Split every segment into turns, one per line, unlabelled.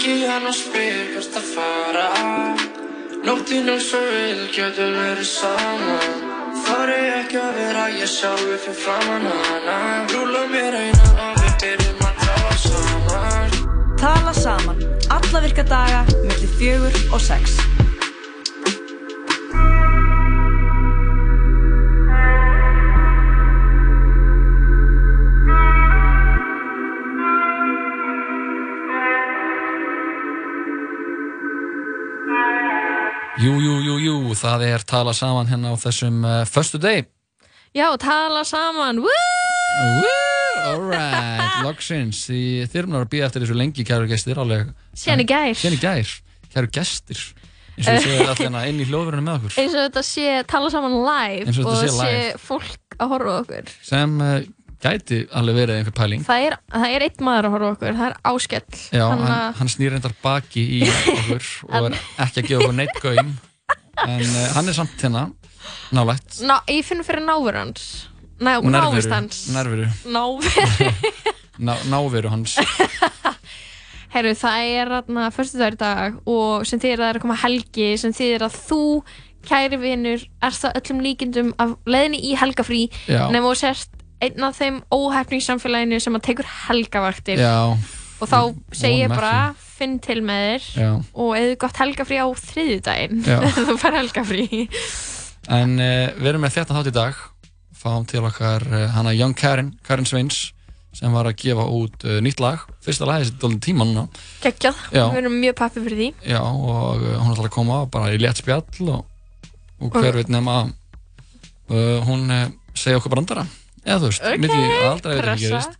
Ringi hann og spyr hvert að fara Nóttinn er svo vil, getur verið saman Þar er ekki að vera ég sjálfi fyrir framann hana. Rúla mér einan og við byrjum að tala saman.
Tala saman, alla virka daga, mellir fjögur og sex.
Jú, jú, jú, jú, það er tala saman hérna á þessum uh, förstu deg.
Já, tala saman, woo!
Alright, loksins. Því erum að býða eftir þessu lengi, kæru gestir, alveg.
Í gær.
Í gær, kæru gestir. Eins og þið séu alltaf inn í hljóðverðinu með okkur.
Eins og þetta sé tala saman live
og sé
fólk að horfa okkur.
Sem uh, gæti alveg verið einhver pæling.
Það er, það er einn maður að horfa okkur, það er áskell.
Já, hann,
að-
hann snýr reyndar baki í okkur og er ekki að gefa okkur neitt gaum. En uh, hann er samt hérna, nálægt.
Ná, ég finn fyrir náveru hans. Ná, návist hans.
Nærveru.
Náveru.
Ná, náveru hans.
Herru, það er hérna fyrstu dagur í dag og sem þýðir að það er að koma helgi sem þýðir að þú, kæri vinur, er það öllum líkindum af leiðinni í helgafrí nema þú sérst einn af þeim óhefning samfélaginu sem að tekur helgavaktir.
Já.
og þá segi ég bara finn til með þér
Já.
og eða gott helgafrí á þriðjudaginn.
Já.
þú fær helgafrí.
En uh, við erum með þetta þátt í dag. Fáum til okkar uh, hana Young Karen, Karen Sveins sem var að gefa út uh, nýtt lag. Fyrsta lagi þessi dólinn tíma núna.
Geggjað, við erum mjög pappi fyrir því.
Já, og hún ætlar að koma bara í létt spjall og, og hver
Og-
veit nema hún segja okkur brandara eða þú veist,
Ok,
mitt í aldrei veit ekki gerist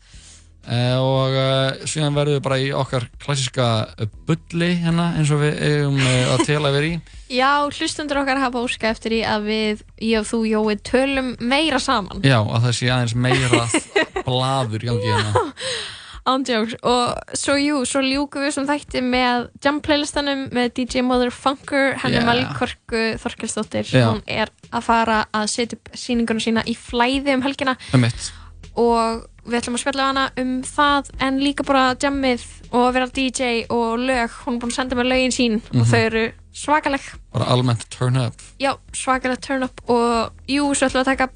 uh, og uh, síðan verðum við bara í okkar klassiska uh, bulli hérna eins og við eigum uh, að tela yfir í.
Já, hlustundur okkar hafa óska eftir því að við, ég og þú Jói, tölum meira saman.
Já, að það sé aðeins meira blaður í gangi hérna
Ándjóks og svo jú, svo ljúkum við sem þætti með jam playlistanum með DJ Motherfunker henni
Yeah.
yeah. Melkorku Þorkelsdóttir
Já.
hún er að fara að setja upp sýningunum sína í flæði um helgina
um
og við ætlum að spjalla hana um það en líka bara jammið og að vera DJ og lög, hún er búin að senda mér lögin sín
Mhm.
og þau eru svakaleg
bara almennt turn up
já, svakaleg turn up og jú, svo ætlum við að taka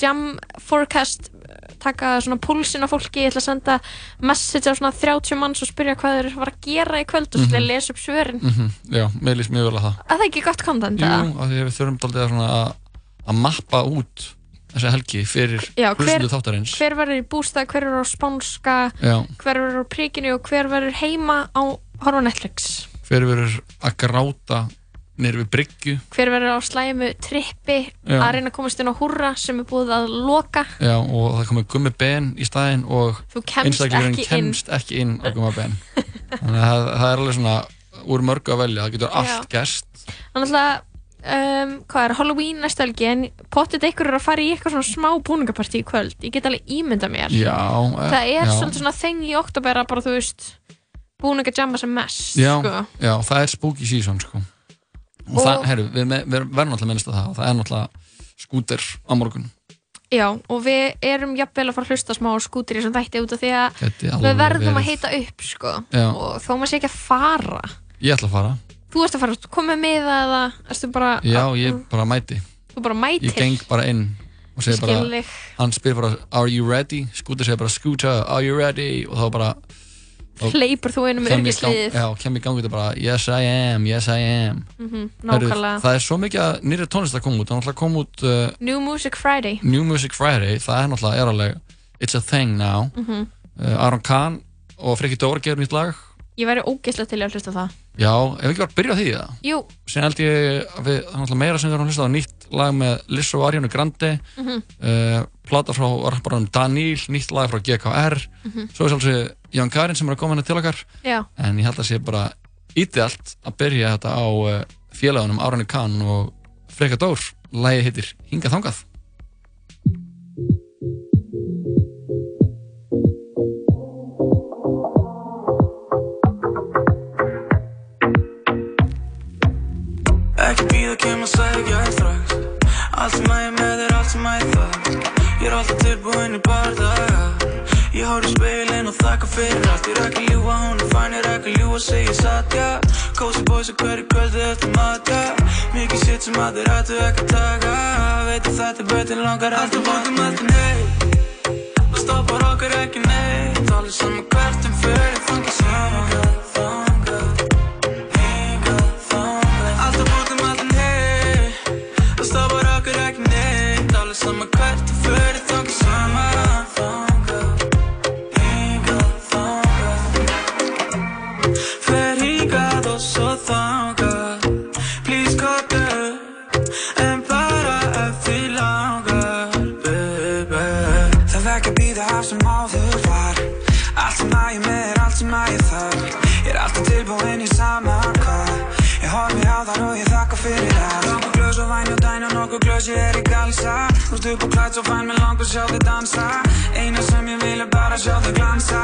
jam forecast taka svona púlsin á fólki, ég ætla að senda message á svona 30 manns og spyrja hvað þeir var að gera í kvöld og svo ætla ég að lesa upp svörin.
Mm Já, mér líst mjög vel að það.
Að það er ekki gott content
Jú,
eða?
af því við þurfum daldið að, svona að, mappa út þessa helgi fyrir hlustendur þáttarins.
hver verður í bústað, hver verður á spánska
Já.
hver verður á príkinu og hver verður heima á horfa Netflix.
Hver verður að gráta nýr við bryggju
hver verður á slæmu trippi
Já.
að reyna að komast inn á húrra sem er búið að loka
Já, og það komið gummi ben í staðinn og einstaklingurinn kemst ekki inn á gummi ben þannig að það, það er alveg svona úr mörgu að velja, það getur allt gerst
Þannig að um, hvað er Halloween næsta helgi en pottit einhver er að fara í eitthvað svona smá búningapartí í kvöld ég get alveg ímynda mér
Já, eh,
það er
já.
svolítið svona þeng í oktober að bara þú veist búningajamma sem mest
já,
sko.
já, það er spooky season sko. Og,
Og-
það, herru, við, við verðum náttúrulega minnst að það og það er náttúrulega skúter á morgun
já og við erum jafnvel að fara að hlusta smá skútir í þessum þætti út af því að við verðum að
verið.
hita upp sko.
Já.
og þó maður sé ekki að fara
Ég ætla að fara,
þú ert að fara, komið með eða erstu bara,
já, ég bara mæti
þú bara mætir
Ég geng bara inn og segir bara,
Skil þig.
hann spyr bara Are you ready? Skúter segir bara Scooter, are you ready? Og þá bara þá
hleypur þú inn
í gang-
örgisliðið
Já, kem ég gangi þetta bara Yes I am, yes I am.
Mhm,
Herru,
nákvæmlega.
Það er svo mikið að nýri tónlist að koma út. Það er náttúrulega kom út uh,
New Music Friday.
New Music Friday. Það er náttúrulega er alveg It's a thing now.
Mhm.
uh, Aron Kahn og Frikki Dór gerum nýtt lag.
Ég væri ógeðslega til að hlusta það.
Já, ef ekki bara byrja á því það
jú,
Sen held ég að við, það er náttúrulega meira sem við erum að hlusta á nýtt lag með Lizzo og Ariana Grande.
Mhm.
uh, plata frá rapparanum Daniel nýtt lag frá GKR
Mhm.
svo er sjálfsög Jón Karin sem er að koma hérna til okkar.
Já.
En ég held að sé bara ídealt að byrja þetta á uh, félagunum Ariana Kahn og Freka Dór. Lagið heitir Hingað Þangað.
Ekki býða kem að segja þér strax Allt sem að ég með er allt sem að ég þarf Ég er alltaf tilbúinn í bardaga Ég í speilin og þakka fyrir allt. Ég rækka ljúa, hún er fæn, ég rækka ljúa, segja satt, já Cozy boys og hverju kvöldi eftir mat, já Mikið shit sem að þeir hættu ekki að taka. Veit að þetta er betur langar Alltaf bókum, alltaf nei Og stoppar okkur ekki neitt. Allir saman hvert um fyrir Þangað saman, væn og dæn og nokkuð glös ég er í galsa Þú ert upp og klætt svo fæn með langt að sjá þig dansa Eina sem ég vil er bara sjá þig glansa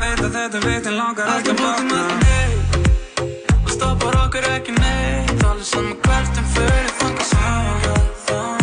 Veit að þetta vitin langar ekki að blokna Og stoppar okkur ekki neitt Allir saman hvert um fyrir þangað saman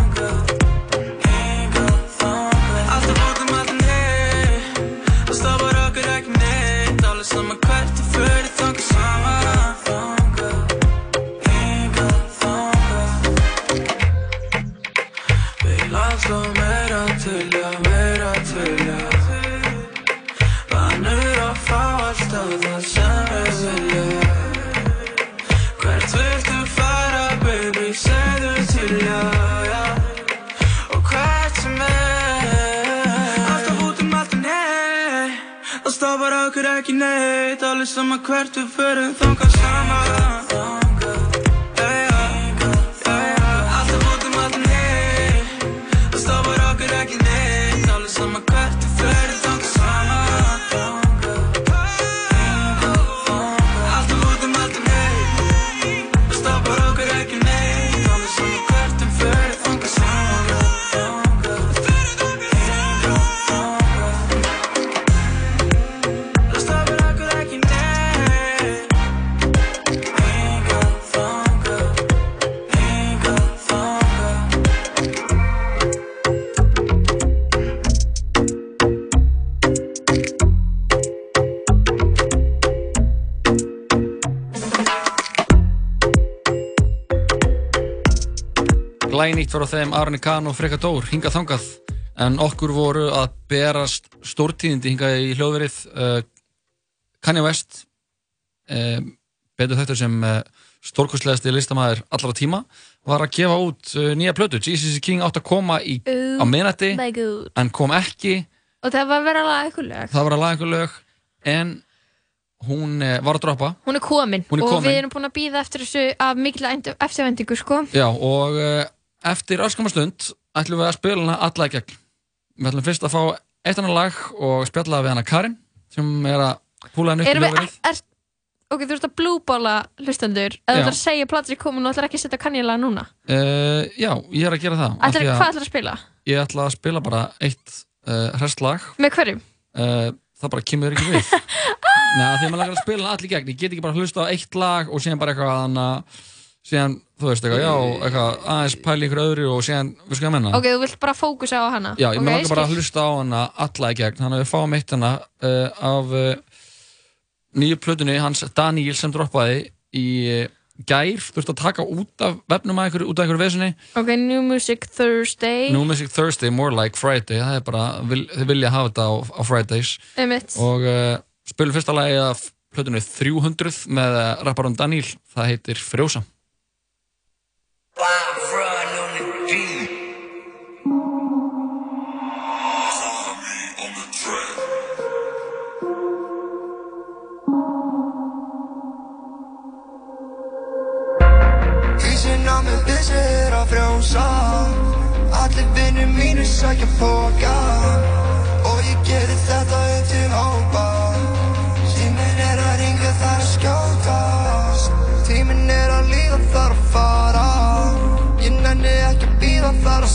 neitt Allir sama hvert við förum þangað saman
Glænýtt var á þeim Arne Kahn og Freka Dór hingað þangað. En okkur voru að berast stórtíðindi hingað í hljóðverið uh, Kanye West uh, betur þetta sem uh, stórkostlegasti listamæður allra tíma var að gefa út nýja plötu. Jesus is King átt að koma í, á minnati en kom ekki.
Og það var verið að laga eitthvað lög.
Það var að laga einhver lög en hún var að droppa.
Hún er komin.
Hún er
og
komin.
við erum búin að býða eftir þessu af mikil eftirvendingu sko.
Já, og eftir öskama stund ætlum við að spila hana alla í gegn. Við ætlum fyrst að fá eitt annar lag og spjalla við hana Karin sem er að púla henni upp í
er, ok, þú ert að blúbála hlustendur eða þú ert að segja platri komin og ætlar ekki að setja kannjulega núna
Uh, já, ég er að gera það.
ætlar,
að
Hvað ætlar að spila?
Ég ætla að spila bara eitt uh, hrest lag.
Með hverjum?
Uh, það bara kemur ekki við. Nei, af því að maður langar að spila hana allir gegn. Ég get ekki bara hlusta á eitt lag og síðan bara eitthvað að síðan, þú veist eitthvað, já, eitthvað aðeins pæli ykkur öðru og síðan, við sko að menna.
Ok, þú vilt bara fókusa á hana.
Já, ég
Ok,
okay, langar bara að hlusta á hana alla í gegn, þannig að við fáum eitt hana uh, af uh, nýju plötunni hans Daniel sem droppaði í uh, gær, þurfti að taka út af vefnum að ykkur, út af ykkur vesinni
Ok, New Music Thursday.
New Music Thursday, more like Friday. Það er bara, vil, þið vilja hafa þetta á, á Fridays.
Einmitt.
og spilum fyrsta lagi af plötunni 300 með rapparum Daniel, það heitir Frjósa
Ísinn á mig vissir að frjósa Allir vinnir mínir sækja póka Og ég geri þetta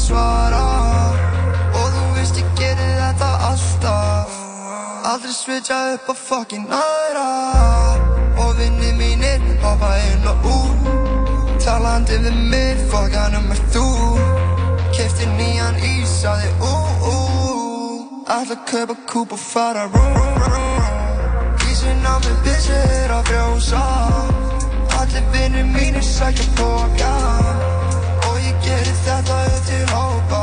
svara. Og þú veist ég geri þetta alltaf. Aldrei switcha upp á fucking aðra. Og vinnir mínir hoppa inn og út. Talandi við mig, fokkanum er þú. Kefti nýjan ís, saði ú, ú Ætla að kaupa kúp og fara rún Ísinn á mig busy er að frjósa. Allir vinnir mínir sækja póka Gerir þetta upp til hópa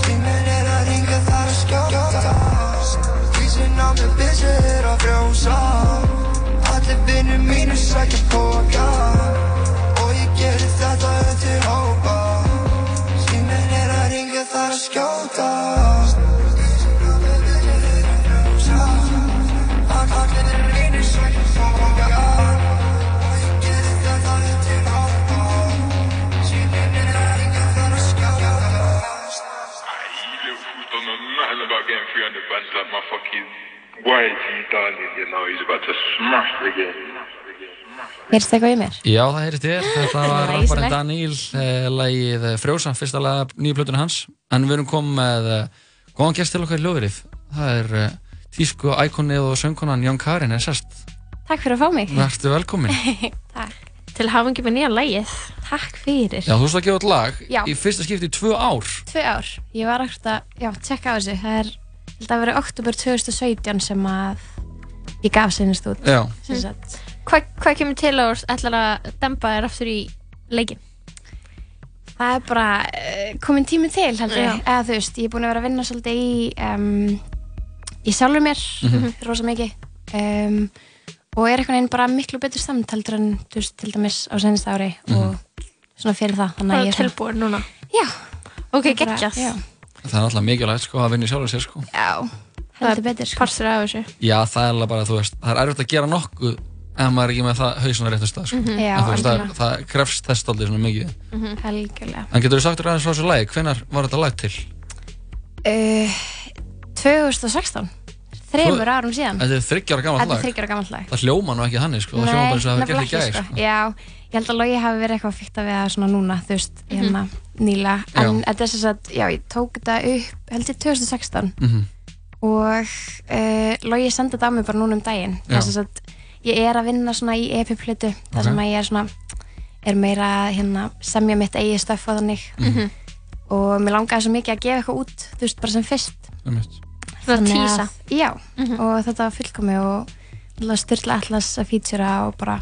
Síminn er að ringa þar að skjóta Ísinn á mig busy er að frjósa Allir vinnir mínir sækja póka
the bench like my fucking YG darling, you know, he's about to smash the game.
Heyrst eitthvað í mér?
Já, það heyrist þér. Þetta var rapparinn Daníl, eh, lagið eh, Frjósa, fyrsta lag nýju plötunni hans. En við erum komið með eh, góðan gest til okkar í hljóðverið. Það er eh, tísku íkonið og söngkonan Jón Karin er sest.
Takk fyrir að fá mig.
Vertu velkomin.
Takk.
Til hafingi með nýja lægið.
Takk fyrir.
Já, þú veist að gefa út lag
Já.
í fyrsta skipti í tvö ár.
Tvö ár. Ég var ekkert að, já, tjekka á þessu. Það er, ég held að vera oktober 2017 sem að ég gaf sinnist út.
Hvað hva kemur til að þú ætlar að dempa þér aftur í leikin?
Það er bara uh, komin tími til, held ég. Eða þú veist, ég er búin að vera að vinna svolítið í, um, í sjálfur mér,
Mhm.
rosa mikið. Um, og er einhvern veginn bara miklu betur samt heldur en, þú veist, til dæmis á senast ári
Mhm.
og svona fyrir það. Þannig
Það
að
er tilbúin núna.
Já.
Ok,
Það er
Það er alltaf mikilvægt sko að vinna í sjálfur sér sko.
já heldur betur. Sko.
Parstur af þessu.
Já, það er alveg bara, þú veist, það er erfitt að gera nokkuð ef maður er ekki með það hausin á réttu stað sko.
Mhm. Já,
En þú veist, það, það krefst þess aldrei svona mikið.
Helgjörlega.
En getur þú sagt þér aðeins frá þessu lagi, hvenær var þetta lag til?
Uh, 2016 þreymur árum síðan
Þetta er þryggjara gammalt
Þetta
lag.
er þryggjára gammalt lag
Það hljóma nú ekki þannig sko, það hljóma bara eins og það hefur gert í gæð
ekki,
sko.
Já, ég held að logi hafi verið eitthvað fyrkt að við það svona núna, þú veist, hérna nýla, en þetta er þess að, já, ég tók þetta upp, held ég 2016
Mhm.
og uh, logi sendi þetta á mig bara núna um daginn. Þess að ég er að vinna svona í EP-plötu þar
Ok.
sem að ég er svona er meira að, hérna, semja mitt eigið stöff og þannig.
Mhm.
og mér langaði svo mikið að gefa eitthvað út þú veist, bara sem fyrst.
Svona
Þannig
tísa.
að- Já, og þetta var fullkomi og styrla allas að featura og bara,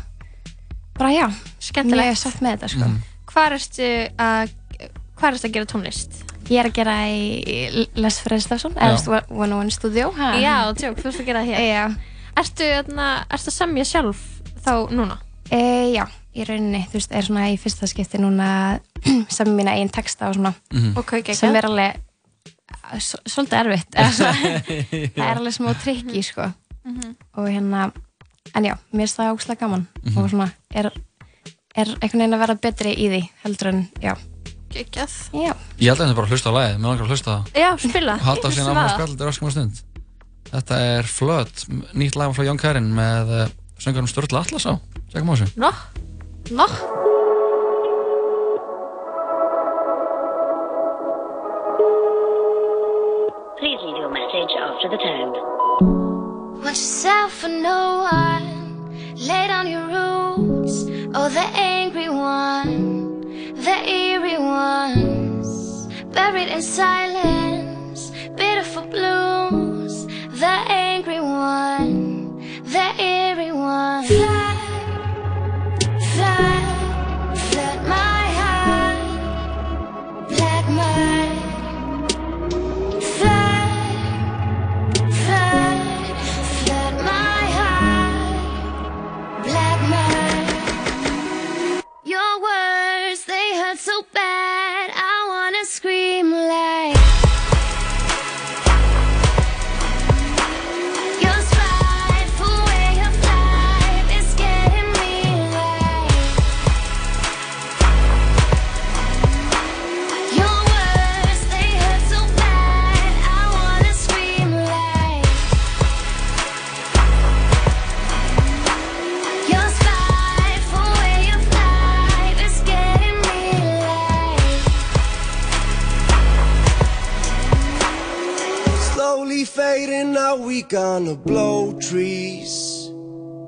bara já,
Skemmtilegt.
mjög satt með þetta sko.
Mhm.
Hvað ertu að, hvað ertu að gera tónlist?
Ég er að gera í Les Freslafsson,
Já.
eða 101 Studio. ha?
Já, tjók, þú ert að gera það hér.
Já,
Ertu, þarna, ertu að semja sjálf þá núna?
e, já, í rauninni, þú veist, er svona í fyrsta skipti núna sem mína einn texta og svona,
Mhm.
Ok, geggjað.
sem er alveg s- svolítið erfitt, það er alveg smá trikki sko. og hérna, en já, mér finnst það ógslag gaman og svona, er, er einhvern veginn að vera betri í því heldur en, já, já.
Ég held að þetta bara að hlusta á lagið, mér langar að hlusta á það.
Já, spila.
Og
Ég
síðan
það.
spjalla þetta öskum stund. Þetta er Flood, nýtt lag frá Jón Karin með uh, söngarum Sturla Atlas á. Tjekkum á þessu.
Nó, nó.
Please leave your message after the tone.
Want yourself for no one. Lay down your roots. Oh, the angry one, the eerie ones, buried in silence, beautiful blues. The angry one, the eerie one. So bad. I wanna scream like.
Slowly fading out, we gonna blow trees.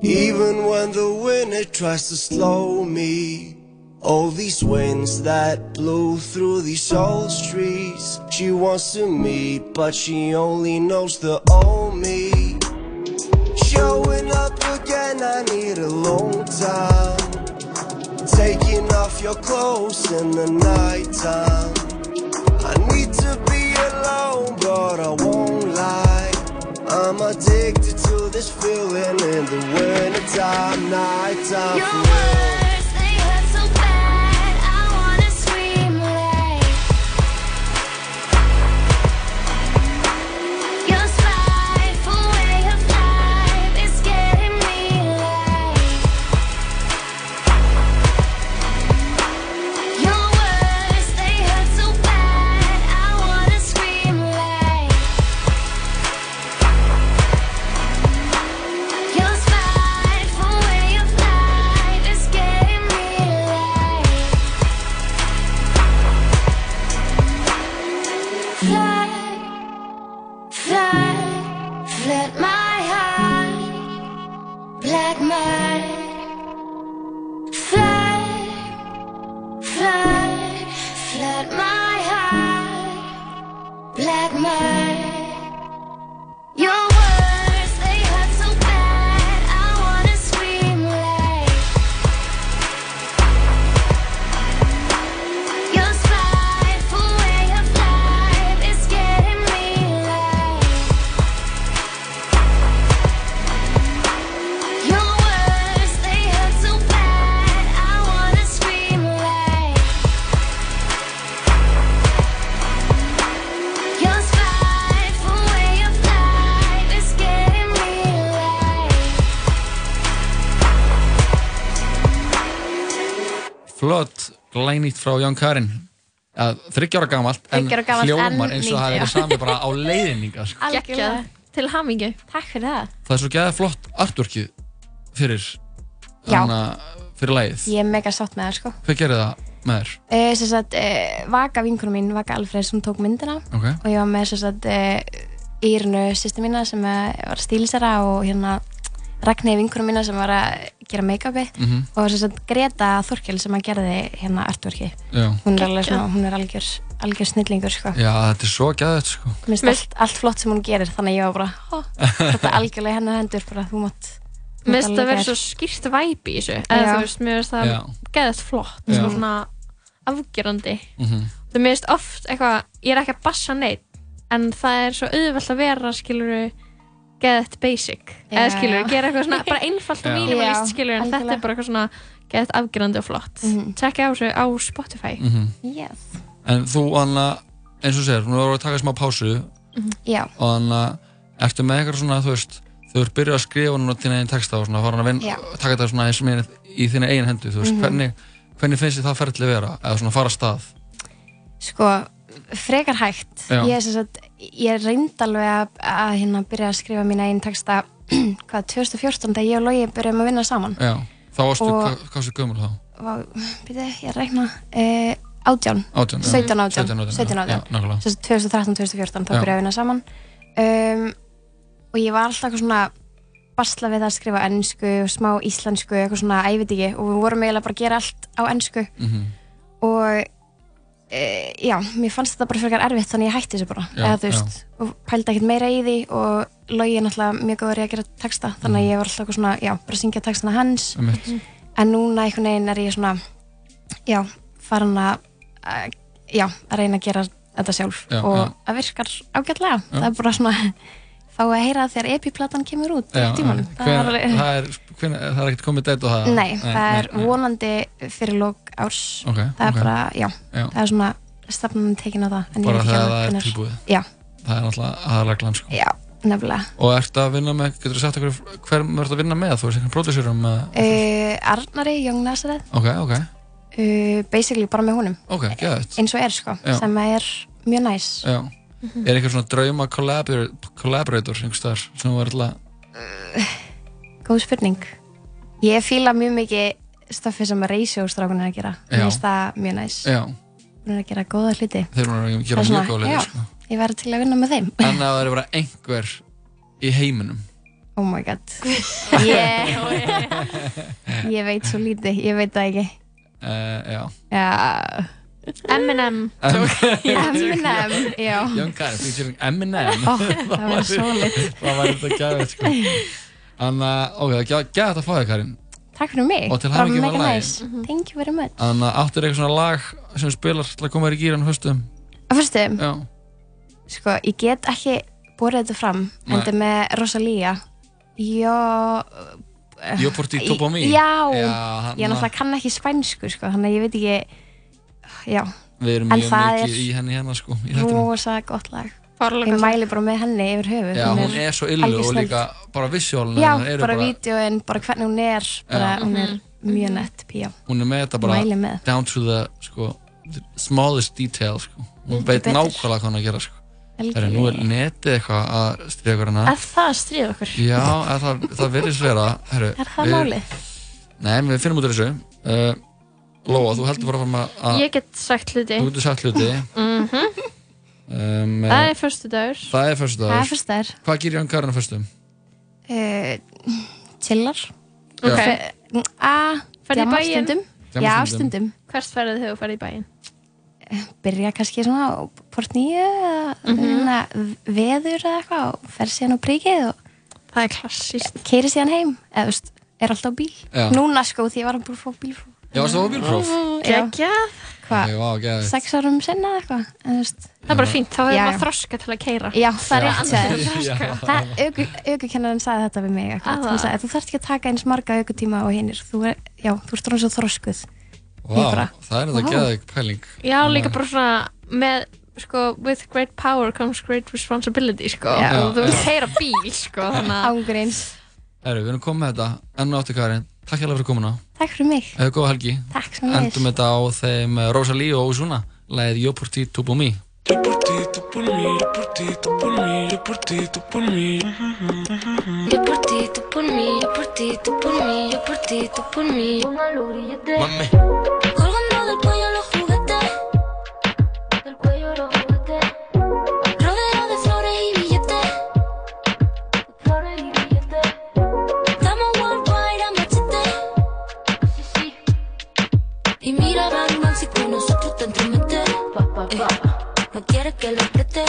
Even when the wind it tries to slow me.
All these winds that blew through these old trees. She wants to meet, but she only knows the old me. Showing up again, I need a long time. Taking off your clothes in the nighttime. I need to be alone, but I won't. I'm addicted to this feeling in the wintertime, nighttime.
Glænýtt frá Jón Karin að þryggjára gamalt en
Þriggja ára gamalt,
hljómar eins og það er
já.
sami bara á leiðninga sko.
Geggjað. Til hamingu.
Takk fyrir það.
það er svo geða flott artworkið fyrir hana, fyrir lagið
Ég er mega sátt með það, sko.
hvað gerir það með þér?
Uh, sem sagt, uh, Vaka vinkunum mín, Vaka Alfred, sem tók myndina
Ok.
og ég var með sem sagt uh, Írnu sýstu mína sem var stílisara og hérna Ragnhildi vinkunum mína sem var að gera make-upi
Mhm.
og sem sagt Greta Þorkel sem að gerði hérna artworki
Já.
hún er alveg svona, hún er algjör, algjör snillingur sko.
Já, þetta er svo geðið sko.
Mér finnst allt, allt flott sem hún gerir þannig að ég var bara, ó, þetta er algjörlega hennar hendur bara þú mátt
Mér finnst það vera
gera.
svo skýrt væp í þessu eða þú veist, mér finnst það geðast flott
Já.
og svona afgerandi
Mhm.
það mér finnst oft eitthvað ég er ekki að bassa neitt en það er svo auðvelt að vera skiluru geðt basic eða
já.
gera eitthvað svona bara einfalt og
Já,
skiluru en þetta er bara eitthvað svona geðt afgerandi og flott mm
Mhm.
á þessu á Spotify
Mhm.
yes.
en þú Anna eins og nú erum við að taka smá pásu
Já.
og Anna ertu með eitthvað svona, þú veist þú ert byrjuð að skrifa núna þín eigin texta og svona fara að
Já.
vinna, taka þetta svona eins og mér í þín eigin hendu, þú veist,
Mhm.
hvernig hvernig finnst þið það ferðli vera, eða svona fara stað
Sko, frekar hægt.
Já.
Ég, er sem sagt, ég reyndi alveg að, að hérna byrja að skrifa mína einn texta hvað, 2014 þegar ég og Logi byrjum að vinna saman.
Já, þá varstu, hvað, varstu gömul þá?
Byrja, ég rekna, uh, átján.
18, já.
17 átján.
17,
17
já,
átján.
nákvæmlega.
Sem sagt 2013-2014 þá
Já.
byrjaði að vinna saman. Um, og ég var alltaf eitthvað svona basla við það að skrifa ennsku og smá íslensku, eitthvað svona, veit ekki, og við vorum eiginlega bara að gera allt á ennsku
Mhm.
og e, já, mér fannst þetta bara frekar erfitt þannig ég hætti þessu bara
Já,
eða þú veist, og pældi ekkert meira í því og Logi er náttúrulega mjög góður í að gera texta þannig að ég var alltaf eitthvað svona, já, bara að syngja textana hans
Mhm. Einmitt.
en núna einhvern veginn er ég svona já, farin að að- já, að reyna að gera þetta sjálf
Já,
og
já.
það virkar ágætlega
Já.
það er bara svona fá að heyra þegar epiplatan kemur út
Já,
í tímanum.
hven,
það er alveg
það er, hven, það er ekkert komið dætt á það
Nei, það er
nei.
vonandi fyrir lók árs.
Ok,
það er
ok.
bara, já,
Já.
það er svona stefnum tekin á það
bara þegar það er tilbúið.
Já,
það er náttúrulega aðaleglan sko.
já, nefnilega.
Og ertu að vinna með, getur þú sagt okkur hver verður að vinna með, þú veist einhvern prodúsurum uh,
uh, Arnari, Young Nazareth
ok, ok,
uh, basically bara með honum.
Ok, geðvægt
eins og er sko,
Já.
sem er mjög næs.
Já, er einhver svona drauma collabor collaborator einhvers staðar sem þú verður alltaf
góð spurning. Ég fíla mjög mikið stöffi sem Reisjóstrákun er að gera. Mér finnst það mjög næs
já,
hún er að gera góða hluti.
Þeir eru að gera
er
mjög
svona,
góð
já,
leiðir sko.
ég verður til að vinna með þeim.
En að það er bara einhver í heiminum.
Oh my god. Ég, ég veit svo lítið, ég veit það ekki.
Uh, já.
Já,
Eminem
Eminem, já.
Young Karen featuring Eminem.
Ó, það væri svolít.
það væri þetta gæðið, sko. Þannig að, ok, það er gæðið að fá þig, Karin.
Takk fyrir mig.
Og til
Bara
hamingju með
mega nice. Thank you very much.
Þannig að áttur eitthvað svona lag sem spilar til að koma þér í gýran höstum.
Að fyrstu,
Já.
sko, ég get ekki borðið þetta fram, en þetta með Rosalía. Já...
Yo por ti, tú por mí.
Já, ég náttúrulega kann ekki spænsku, sko, þannig að ég veit ekki, já,
Við erum
En
mjög mikið
er
í henni hérna, sko,
rosa gott lag. Ég mæli bara með henni yfir höfuð.
Já, hún er svo illu og líka bara visuálinu
Já, bara,
bara,
vídeoinn, bara hvernig hún er, bara,
Já.
hún er mjög nett píó.
hún er með þetta bara down to the, sko, the smallest detail, sko. Hún
Heldur
veit
betur.
nákvæmlega hvað hún er að gera, sko. Herri, nú er netið eitthvað að stríða okkur hana.
að það stríða okkur
Já, að það, það virðist vera. Herri,
Er það málið?
Nei, við finnum út af þessu. Uh, Lóa, þú heldur bara fram að, að
ég get sagt hluti
þú getur sagt hluti.
Mhm.
Um,
það er förstu dagur
það er fyrstu
Það er fyrstaður.
Hvað gerir Jón Karin á fyrstum?
Uh, chillar.
Ok.
Fe- A,
Ferðu í bæinn?
stundum. Já,
stundum.
hvert ferðið þau að fara í bæinn?
Byrja kannski svona á port nýju eða mm veður eða eitthvað og fer síðan á príkið og
það er klassíst.
Keiri síðan heim, eða veist, er alltaf bíl.
Já.
Núna sko, því ég var að búið að fá bílfrú.
Já, varstu á bílpróf?
Geggjað.
Hvað? Sex árum sinna eða eitthvað, en þú veist.
Það er bara fínt, þá hefur maður þroska til að keira.
Já, það er rétt. Það, aukukennarinn sagði þetta við mig eitthvað.
Ah,
Hún sagði, þú þarft ekki að taka eins marga aukutíma og hinnir. Þú er, já, þú ert svona svo þroskuð.
Vá, það er þetta geðveik pæling.
Já, líka bara svona með, sko, with great power comes great responsibility, sko.
Já.
Þú
Já.
vilt heyra bíl, sko, þannig að...
Ángurins.
Herru, við erum komið með þetta. Enn Takk hérlega fyrir komuna.
Takk fyrir mig.
Eða góða helgi.
Takk svo leiðis.
Endum þetta á þeim eh, Rosalí og Ozuna. Læðið Yo por ti, tú por mí.
Yo por ti, tú por mí, yo por ti, tú por mí, yo por ti, tú por mí.
Yo por ti, tú por mí, yo por ti, tú por mí, yo por ti, tú por mí. Póngalo grillete.
Mami.
Y mira, Bang, si con nosotros te entrometes. Eh, no quieres que lo apriete.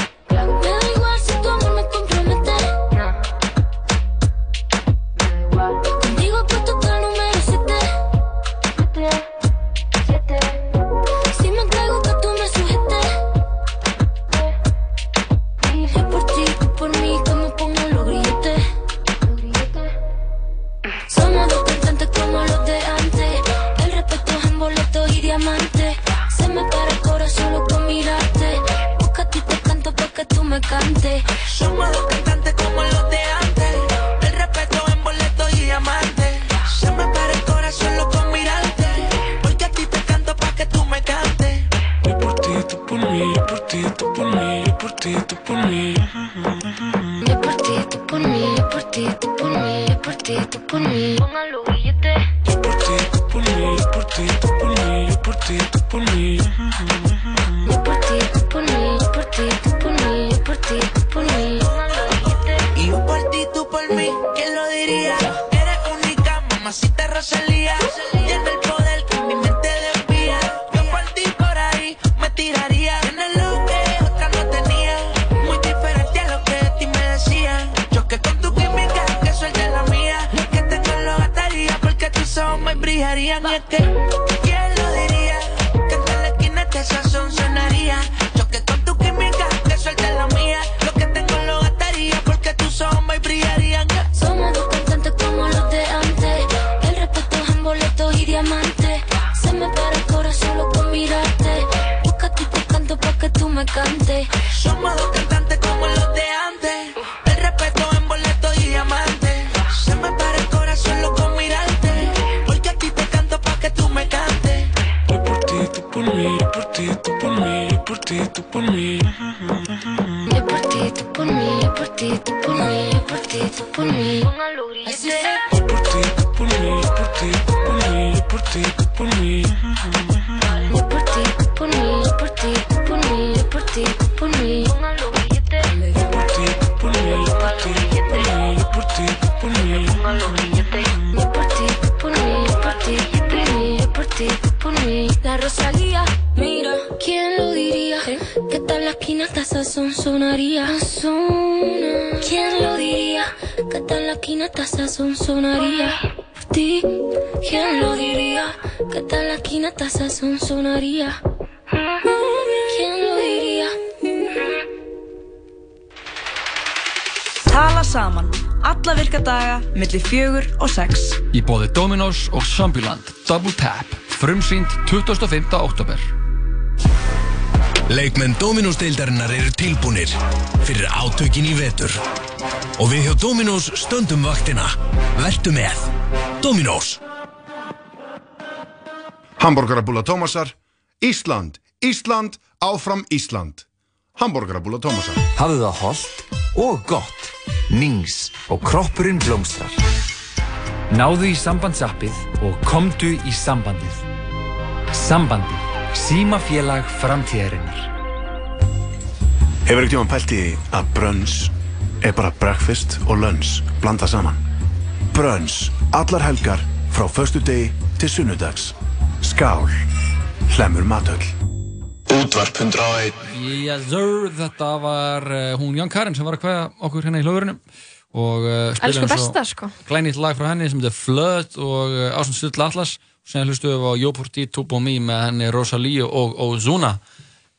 Daga, milli fjögur og sex.
Í bóði Dominos og Zombieland Double Tap Frumsýnd 25. oktober
Leikmenn Dominós-deildarinnar eru tilbúnir fyrir átökin í vetur. Og við hjá Dominós stöndum vaktina. Vertu með. Dominós.
Hamburgerabúla Tómasar, Ísland, Ísland, áfram Ísland. Hamburgerabúla Tómasar.
Hafðu það holdt og gott. Nings og kroppurinn blómstrar. Náðu í sambandsappið og komdu í sambandið. Sambandið. Símafélag framtíðarinnar.
Hefur ekkert tíma pælt í að brunch er bara breakfast og lunch blanda saman? Brunch, allar helgar frá föstu degi til sunnudags. Skál, hlemur matöll. Útvarp 101.
Yes sir, þetta var uh, hún Ján Karin sem var að hvaða okkur hérna í hlöðurinn og uh, og
besta, sko.
glænýtt lag frá henni sem heitir Flood og uh, Ásson Stull Atlas og sem hlustuðum við á Jóporti, Tubo Me með henni Rosalíu og Ozuna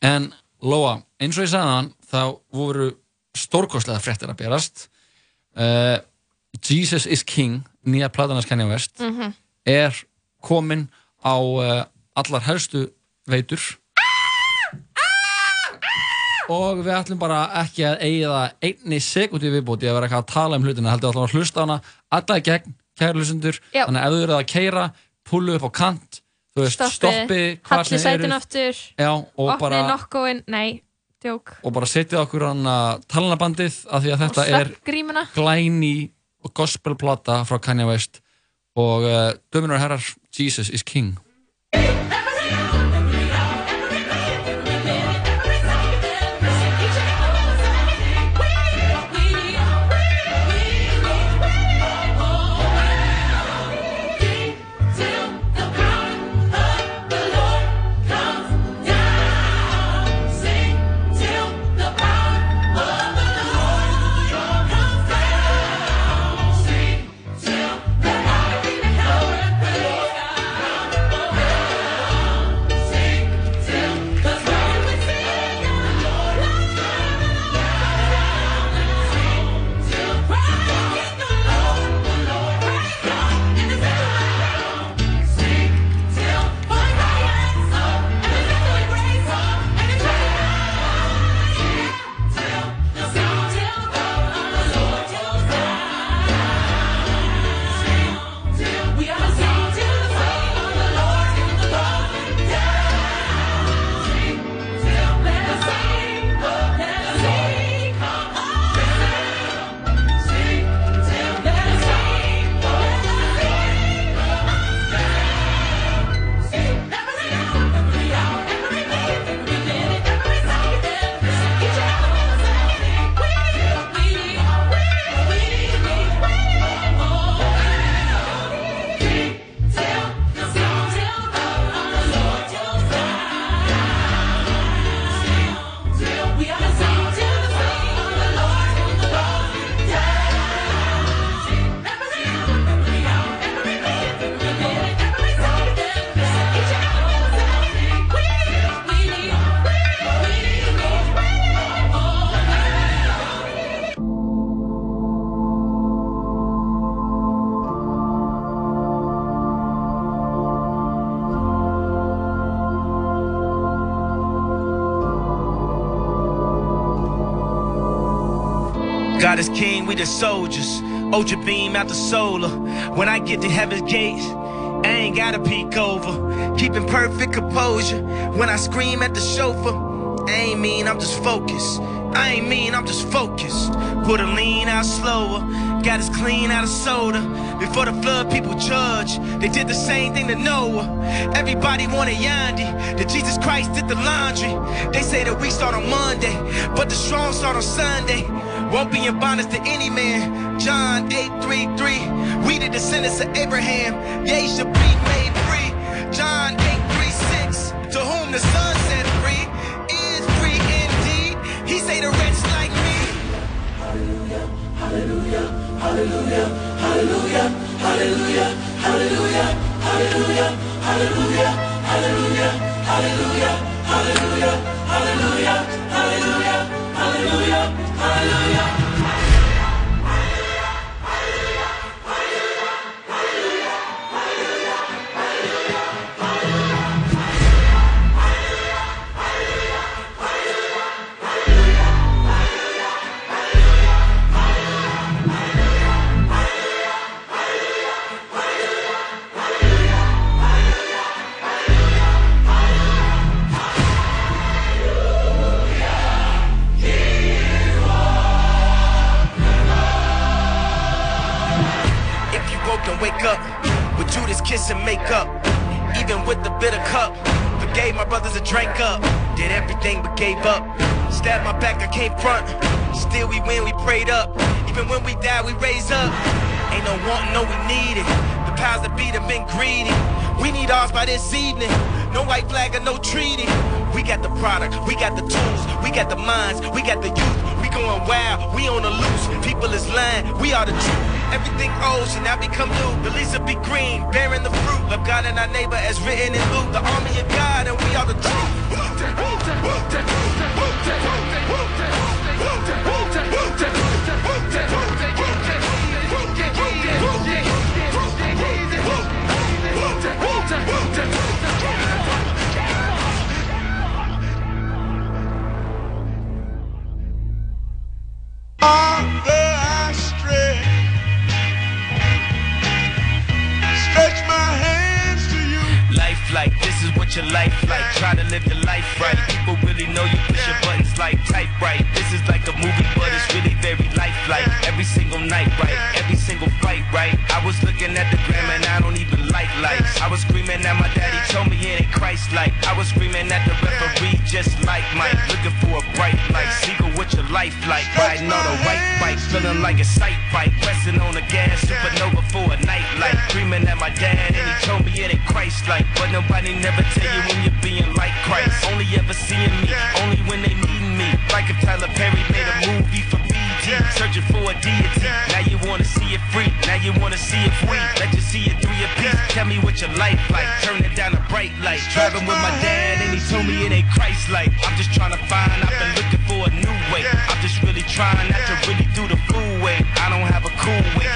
en Lóa, eins og ég sagði hann þá voru stórkostlega fréttir að berast uh, Jesus is King nýja platanars Kanye West
Mhm.
er komin á uh, allar helstu veitur og við ætlum bara ekki að eigða einni sekundi viðbúti að vera eitthvað að tala um hlutina heldur ætlum að hlusta á hana alla í gegn, kæri hlustendur. Þannig að ef þú eru að keira, pullu upp á kant þú veist, stoppi
halli sætin aftur.
Já, bara,
nokkóin, nei, djók.
Og bara setja okkur hann að talanabandið af því að þetta er
sveppgrímuna
glæni gospelplata frá Kanye West. Og uh, döminur og herrar Jesus is King
we the soldiers. Ultra beam out the solar. When I get to heaven's gate, I ain't gotta peek over. Keeping perfect composure. When I scream at the chauffeur, I ain't mean, I'm just focused. I ain't mean, I'm just focused. Put a lean out slower. Got us clean out of soda. Before the flood, people judge. They did the same thing to Noah. Everybody wanted Yandi. That Jesus Christ did the laundry. They say that we start on Monday, but the strong start on Sunday. One being bondage to any man. John 8:33. We the descendants of Abraham. Yea, shall be made free. John 8:36.
To whom the Son set free is free indeed. He say the wretch like me. Hallelujah, hallelujah, hallelujah, hallelujah, hallelujah, hallelujah,
hallelujah, hallelujah, hallelujah, hallelujah, hallelujah, hallelujah. Hallelujah, hallelujah. Kiss and make up, even with the bitter cup, forgave my brothers and drank up, did everything but gave up. Stabbed my back, I came front. Still we win, we prayed up. Even when we die, we raise up. Ain't no wanting, no we need it. The powers that be have been greedy. We need ours by this evening. No white flag or no treaty. We got the product, we got the tools, we got the minds, we got the youth. We going wild, we on the loose. People is lying, we are the truth. Everything old should now become new. The leaves will be green, bearing the fruit. Love God and our neighbor as written in Luke. The army of God, and we are the
Father,
your life like. Try to live your life right. People really know you push your buttons like type right. This is like a movie, but it's really very lifelike. Every single night, right? Every single fight, right? I was looking at the gram and I don't even like lights. I was screaming at my daddy, told me it ain't Christ like. I was screaming at the referee, just like Mike. Looking for a bright light. Seagull, what your life like? Riding on a white bike, feeling like a sight bike. Pressing on the gas, supernova for a night light. Screaming at my dad and he told me it ain't Christ like. But nobody never tell you when you're being like Christ. Only ever seeing me, only when they need me. Like if Tyler Perry made a movie for searching for a deity. Now you wanna see it free, now you wanna see it free. Let you see it through your piece. Tell me what your life like, turn it down a bright light. Driving with my dad and he told me it ain't Christ like. I'm just trying to find, I've been looking for a new way. I'm just really trying not to really do the fool way. I don't have a cool way,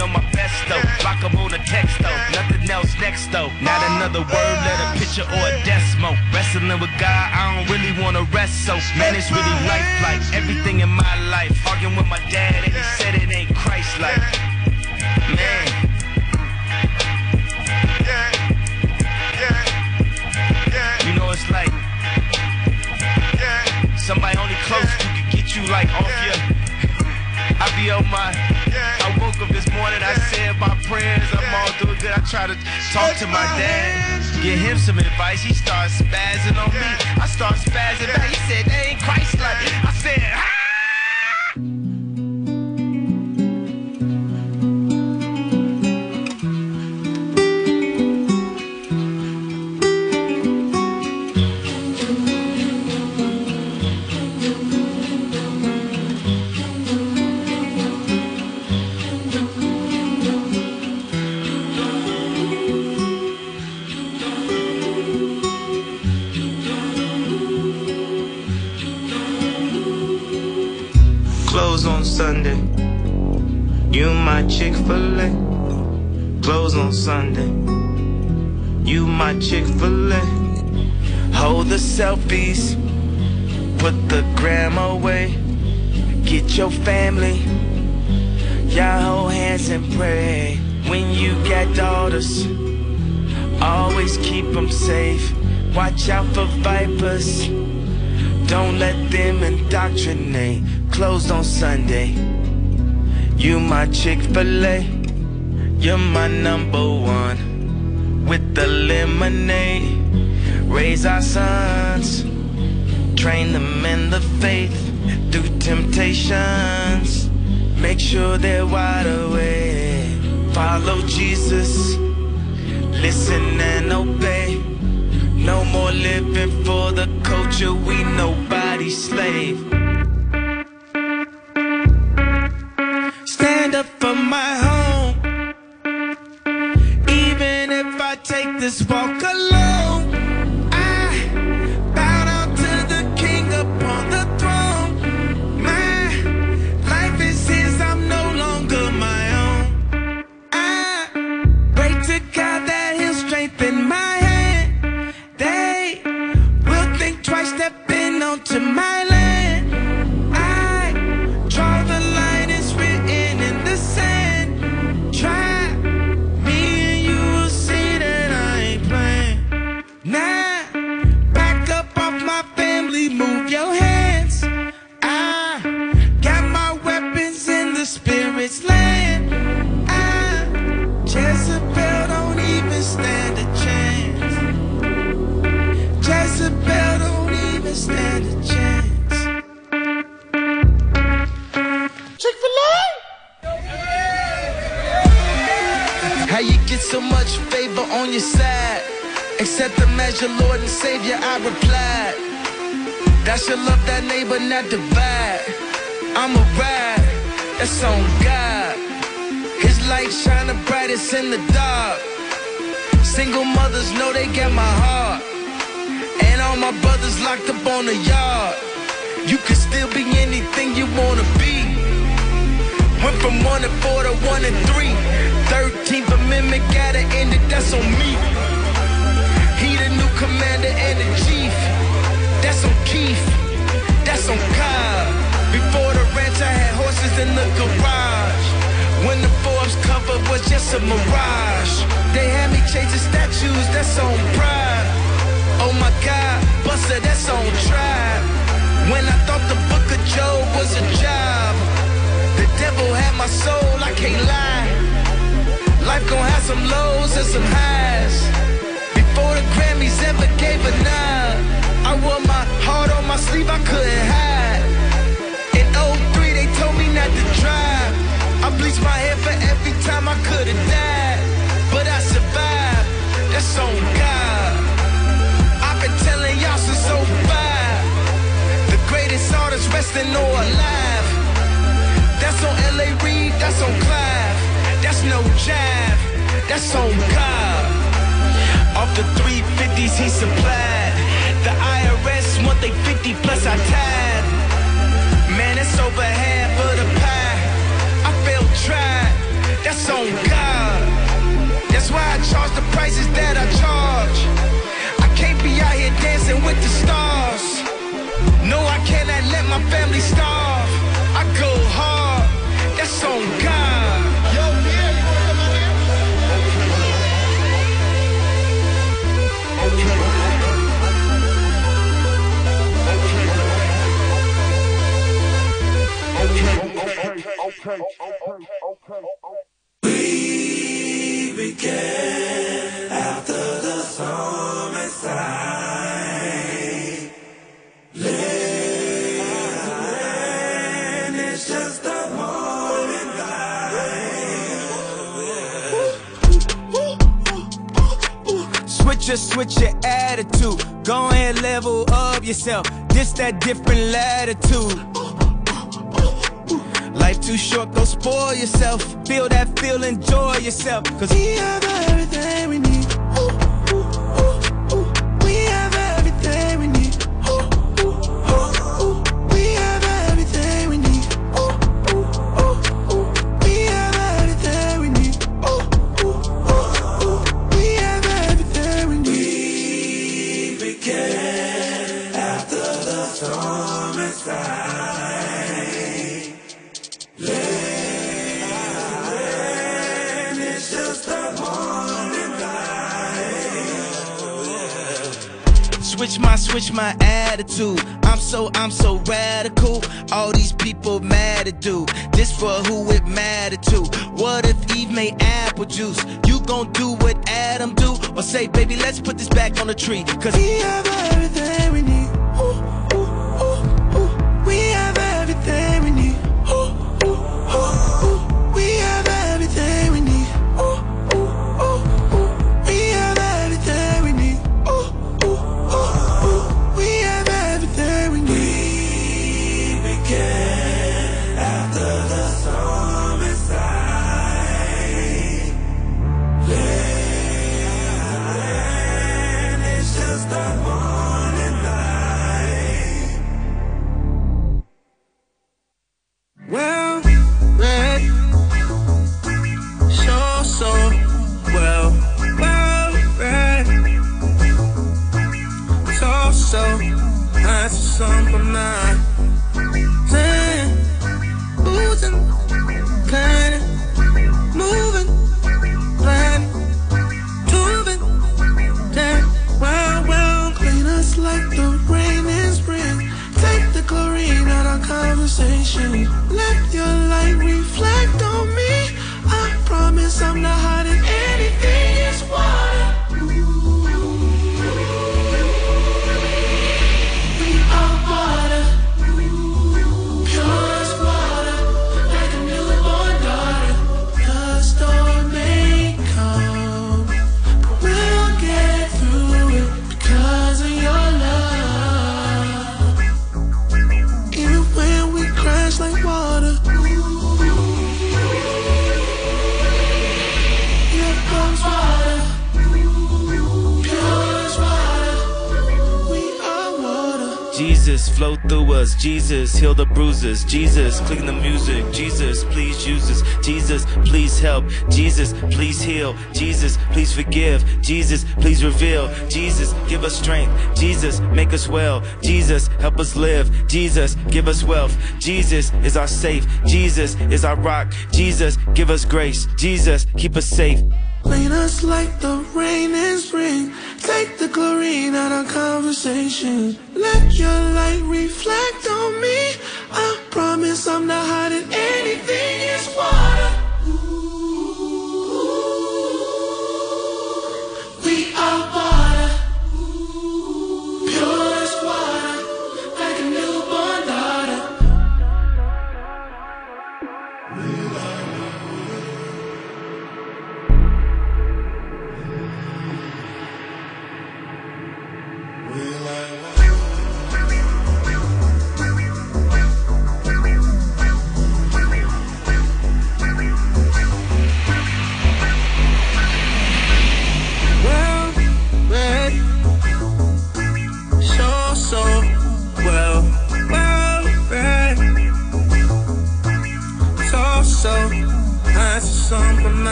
on my best though. Lock 'em on a text though, nothing else next though. Not another word, let a picture or a decimal. Wrestling with God, I don't really wanna rest so. Man, it's really life like everything in my life. Arguing with my dad and he said it ain't Christ like. Man. You know it's like somebody only close to can get you like off your. I be on my. Morning, I said my prayers, I'm all through good. I try to talk to my dad, give him some advice. He starts spazzing on me. I start spazzing back. He said, they ain't Christ like. Selfies. Put the gram away. Get your family. Y'all hold hands and pray. When you got daughters, always keep them safe. Watch out for vipers. Don't let them indoctrinate. Closed on Sunday. You my Chick fil A. You're my number one. With the lemonade. Raise our sons. Train them in the faith. Through temptations. Make sure they're wide awake. Follow Jesus. Listen and obey. No more living for the culture, we nobody's slave. Sleeve, I couldn't hide. In 03, they told me not to drive. I bleached my hair for every time I could've died. But I survived, that's on God. I've been telling y'all since 05. The greatest artist resting or alive. That's on L.A. Reid, that's on Clive. That's no jive, that's on God. Off the 350s he supplied. The IRS want they 50 plus I tied. Man, it's over half of the pie. I felt tried, that's on God. That's why I charge the prices that I charge. I can't be out here dancing with the stars. No, I cannot let my family starve. I go hard, that's on God.
We began after the summer sign. Land is just a morning
Switch your, switch your attitude. Go ahead, level up yourself. This that different latitude. Life too short, go spoil yourself. Feel that feel, enjoy yourself. Cause we have Switch my, attitude. I'm so, I'm so radical. All these people mad at do. This for who it matter to. What if Eve made apple juice? You gon' do what Adam do? Or say, baby, let's put this back on the tree. Cause we have everything we need. We something.
Jesus, Jesus, the music, Jesus, please use us, Jesus, please help, Jesus, please heal, Jesus, please forgive, Jesus, please reveal, Jesus, give us strength, Jesus, make us well, Jesus, help us live, Jesus, give us wealth, Jesus is our safe, Jesus is our rock, Jesus, give us grace, Jesus, keep us safe.
Clean us like the rain in spring. Take the chlorine out of conversation. Let your light reflect on me. Promise I'm not hiding anything.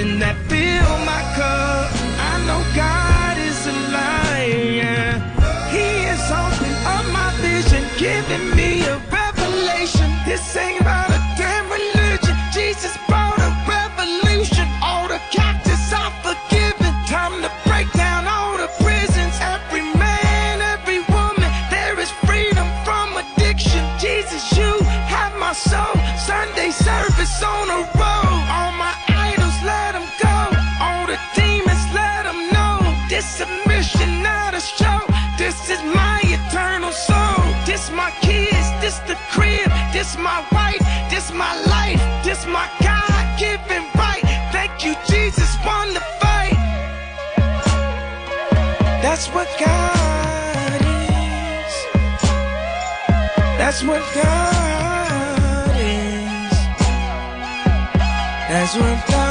in that
That's what God is. That's what God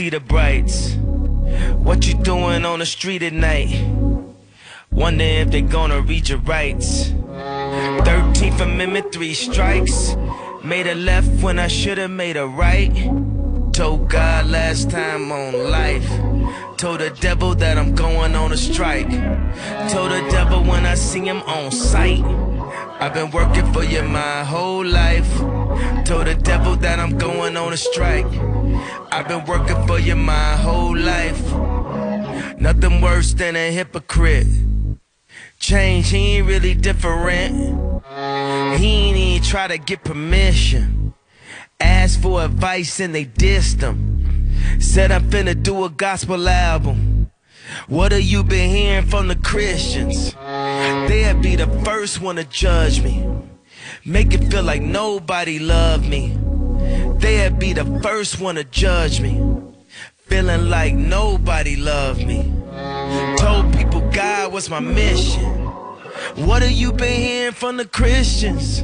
see the brights. What you doing on the street at night? Wonder if they gonna read your rights. 13th Amendment, three strikes. Made a left when I should've made a right. Told God last time on life. Told the devil that I'm going on a strike. Told the devil when I see him on sight. I've been working for you my whole life. Told the devil that I'm going on a strike. I've been working for you my whole life. Nothing worse than a hypocrite. Change, he ain't really different. He ain't even try to get permission. Asked for advice and they dissed him. Said I'm finna do a gospel album. What have you been hearing from the Christians? They'd be the first one to judge me. Make it feel like nobody loved me. They'd be the first one to judge me. Feeling like nobody loved me. Told people God was my mission. What have you been hearing from the Christians?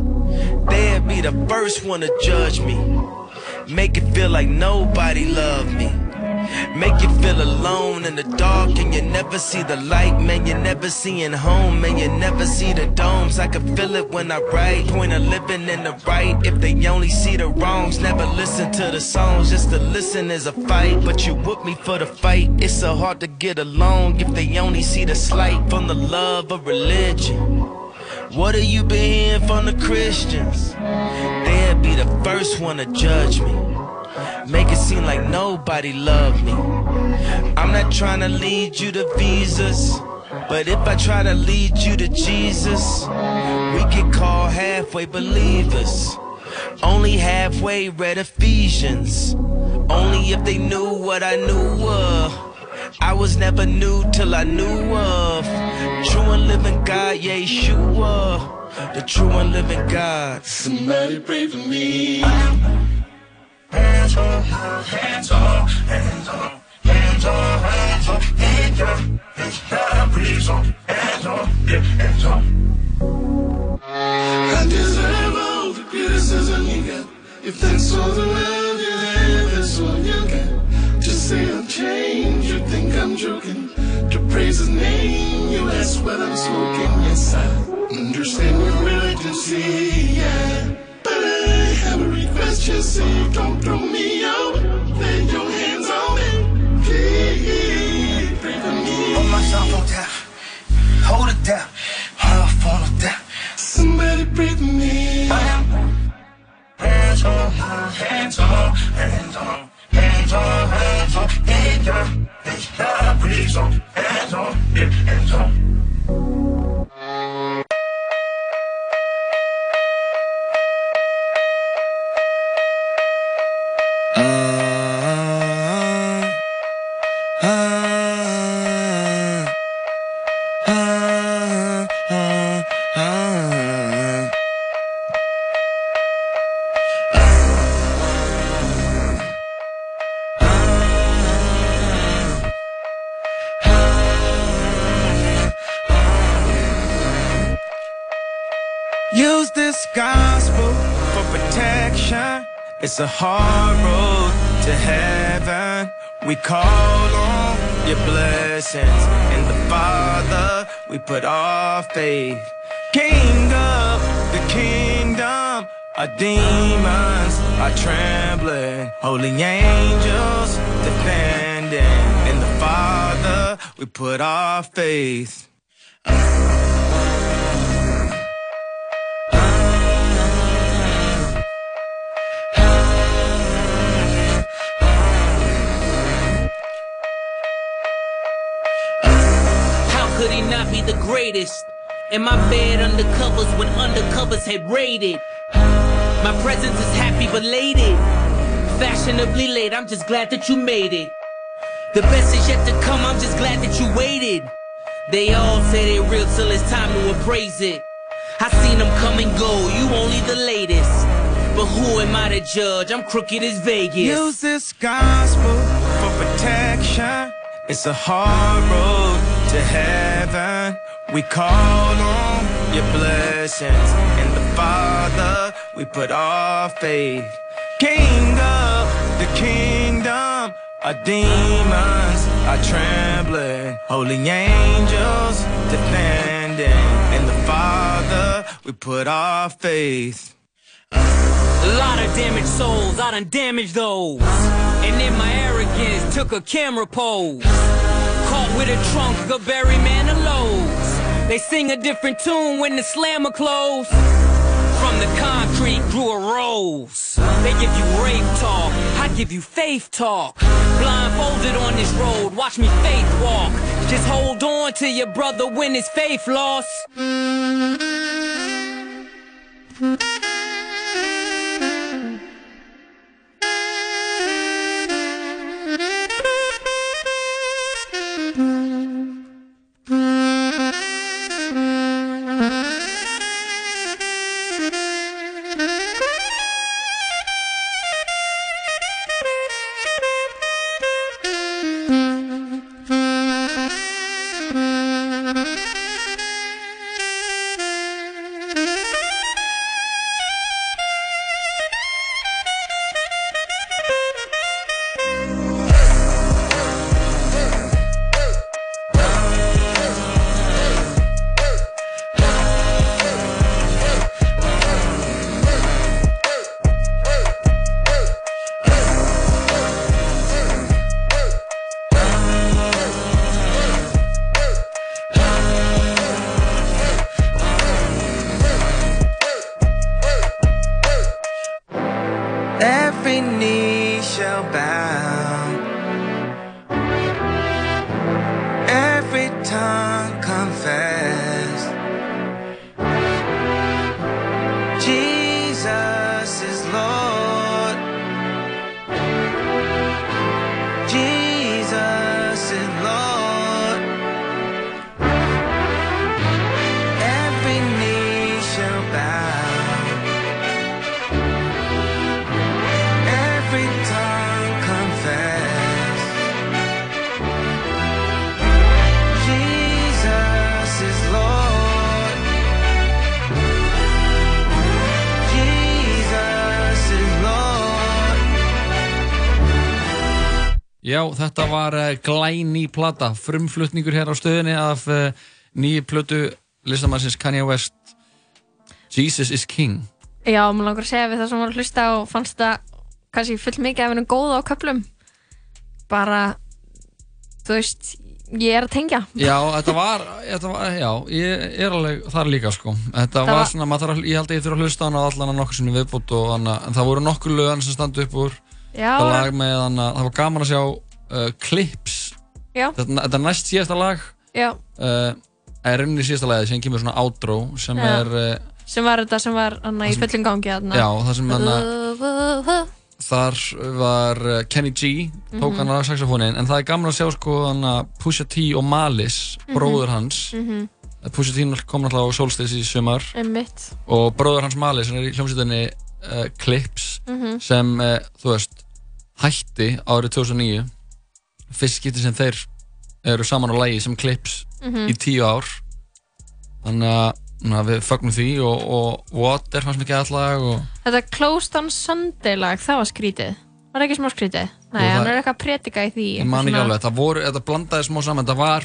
They'd be the first one to judge me. Make it feel like nobody loved me. Make you feel alone in the dark and you never see the light, man. You're never seeing home, man. You never see the domes. I can feel it when I write. Point of living in the right. If they only see the wrongs, never listen to the songs. Just to listen is a fight, but you whoop me for the fight. It's so hard to get along if they only see the slight from the love of religion. What have you been hearing from the Christians? They'd be the first one to judge me. Make it seem like nobody loved me. I'm not trying to lead you to visas. But if I try to lead you to Jesus, we get called halfway believers. Only halfway read Ephesians. Only if they knew what I knew of. I was never new till I knew of. True and living God, Yeshua. The true and living God.
Somebody pray for me. Hands up, hands up, hands up, hands up, hands up, hands up, hands up, please up, hands up, yeah, hands up. I deserve all the criticism you get. If that's all the love you have, that's all you get. Just say I'll change, you think I'm joking. To praise his name, you ask what I'm smoking. Yes, I understand religion see, yeah. But I have a request, just say don't throw me out. Lay your hands on me, please. Pray for me.
Put myself on tap. Hold it down. Off on the tap.
Somebody pray for me. Hands up, hands up, hands up, hands up, hands up, hands up, hands up, please up, hands up, yeah, hands up.
It's a hard road to heaven. We call on your blessings. In the Father, we put our faith. King of the King. our demons are trembling. Holy angels defending. In the Father, we put our faith.
The greatest? In my bed undercovers when undercovers had raided. My presence is happy belated. Fashionably late, I'm just glad that you made it. The best is yet to come, I'm just glad that you waited. They all say they real till it's time to appraise it. I seen them come and go, you only the latest. But who am I to judge? I'm crooked as Vegas.
Use this gospel for protection. It's a hard road to heaven. We call on your blessings. In the Father, we put our faith. King of the kingdom, our demons are trembling. Holy angels defending. In the Father, we put our faith.
A lot of damaged souls, I done damaged those. And in my arrogance, took a camera pose. With a trunk of Barry Manilow's. They sing a different tune when the slammer close. From the concrete grew a rose. They give you rape talk, I give you faith talk. Blindfolded on this road, watch me faith walk. Just hold on to your brother when his faith lost.
Uh, glæný plata, frumflutningur hér á stöðinni af uh, nýju plötu listamannsins Kanye West Jesus is King.
Já, maður langar að segja við það sem var að hlusta og fannst það kannski full mikið af hennu góða á köplum bara þú veist, ég er að tengja.
Já, þetta var, þetta var, já, ég er alveg þar líka sko. Þetta
Það
var svona, þarf ég held að ég þurfa að hlusta á hana allan að nokkur sinni viðbútt og hana, en það voru nokkur lögan sem standu upp úr.
Já.
Það hana, það var gaman að sjá uh, clips. Þetta, þetta er næst síðasta lag uh, er rauninni síðasta lagið sem kemur svona outro sem
Já.
er uh,
sem var þetta sem var hana, í
sem-
fullum gangi hana.
Já, það sem hana-
uh.
þar var uh, Kenny G tók
Mhm.
hann á saxofónin en það er gaman að sjá sko Pusha T og Malice
Mhm.
bróður hans
Mhm.
Pusha T kom náttúrulega á Solstice í sumar og bróður hans Malice hann er í hljómsveitinni uh, Clips
Mhm.
sem þú veist hætti árið 2009 fyrst skipti sem þeir eru saman á lægi sem Clips
Mhm.
í tíu ár þannig að na, við fögnum því og, og Water fannst mikið allag og
Þetta Closed on Sunday lag, það var skrítið Var það ekki smá skrítið? Nei,
Jú,
hann
það-
er eitthvað að predika í því
ég man ekki alveg, það voru, þetta blandaði smá saman þetta var,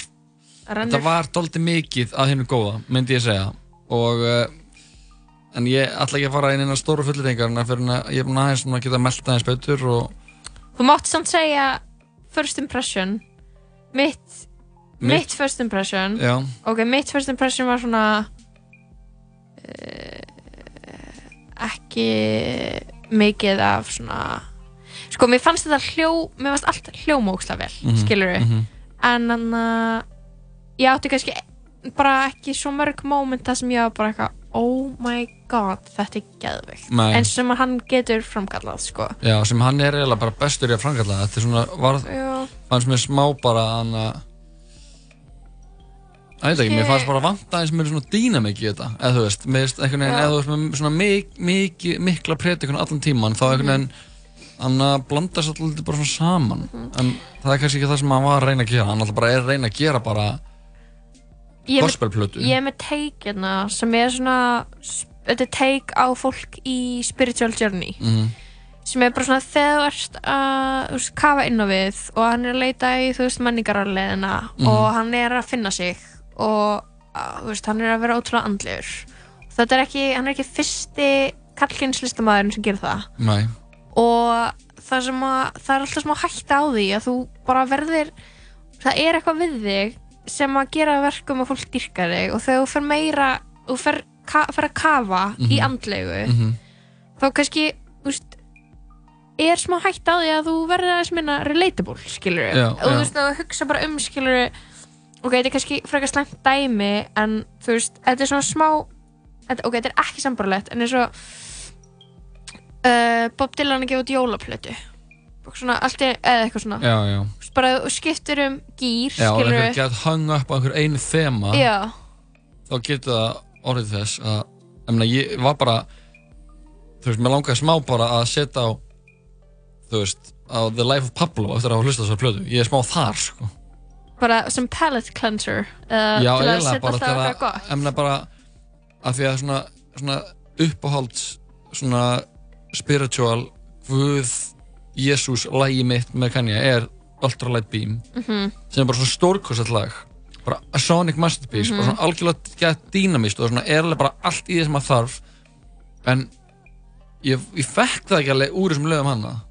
Rennur-
þetta var doldi mikið að hennu góða, myndi ég segja og uh, en ég ætla ekki að fara inn á stóru fyrir að ég er búin aðeins að geta melta aðeins betur og
Þú mátt samt segja first impression mitt, mitt,
Mitt-
first impression
Já.
ok, mitt first impression var svona uh, ekki mikið af svona sko, mér fannst þetta hljó mér fannst allt hljómóksla vel, mm
Mhm,
skilur
mhm.
en þannig að ég átti kannski bara ekki svo mörg moment það sem ég var bara eitthvað oh my god, þetta er geðvikt
Nei.
en sem hann getur framkallað sko.
Já, sem hann er eiginlega bara bestur í að framkalla. Þetta er svona, var, fannst mér smá bara hann að Það veit ekki, mér fannst bara vanta eins mér svona dýnamik í þetta, eða þú veist, veist einhvern veginn, eða þú veist, með svona mik, mik, mikla predikun allan tíman, þá einhvern veginn, hann að blandast alltaf bara svona saman, en það er kannski ekki það sem hann var að reyna að gera, hann alltaf bara er að reyna að gera bara
er með-
gospelplötu.
Ég er með take hérna sem er svona þetta er take á fólk í spiritual journey
Mhm.
sem er bara svona þegar þú ert að veist, kafa inn á við og hann er að leita í þú veist menningararleðina
Mhm.
og hann er að finna sig og að, veist, hann er að vera ótrúlega andlegur þetta er ekki, hann er ekki fyrsti kallkins listamæðurinn sem gerir það
Nei,
og það að það er alltaf smá hætta á því að þú bara verðir það er eitthvað við þig sem að gera verkum að fólk dyrka þig og þegar þú fer meira þú fer, ka, fer að kafa í
Mhm.
andlegu
Mhm.
þá kannski þú veist, er smá hætta á því að þú verður aðeins minna relatable skilur
Já,
og þú
já.
veist að þú hugsa bara um skilur ok, þetta er kannski frekar slæmt dæmi en þú veist, þetta er svona smá ok, þetta er ekki sambarlegt en eins og uh, Bob Dylan að gefa út jólaplötu og svona allt eða eitthvað svona
já, já.
Bara skiptir um gýr
Já, og einhver gett hanga upp á einhver einu þema,
já,
þá getur það orðið þess að, ég meina, ég var bara, þú veist, mér langaði smá bara að setja á, þú veist, á The Life of Pablo eftir að hafa hlustað þessar plötu. Ég er smá þar, sko.
bara sem palate cleanser uh,
Já, eiginlega bara til að, emna bara, að því að svona, svona uppáhalds, svona spiritual, Guð, Jésús, lagi mitt með Kanye er Ultralight Beam,
Mhm.
sem er bara svona stórkostat lag, bara a sonic masterpiece,
Mhm.
bara svona algjörlega gett dýnamist og svona er alveg bara allt í því sem maður þarf, en ég, ég fekk það ekki alveg úr þessum lögum hana.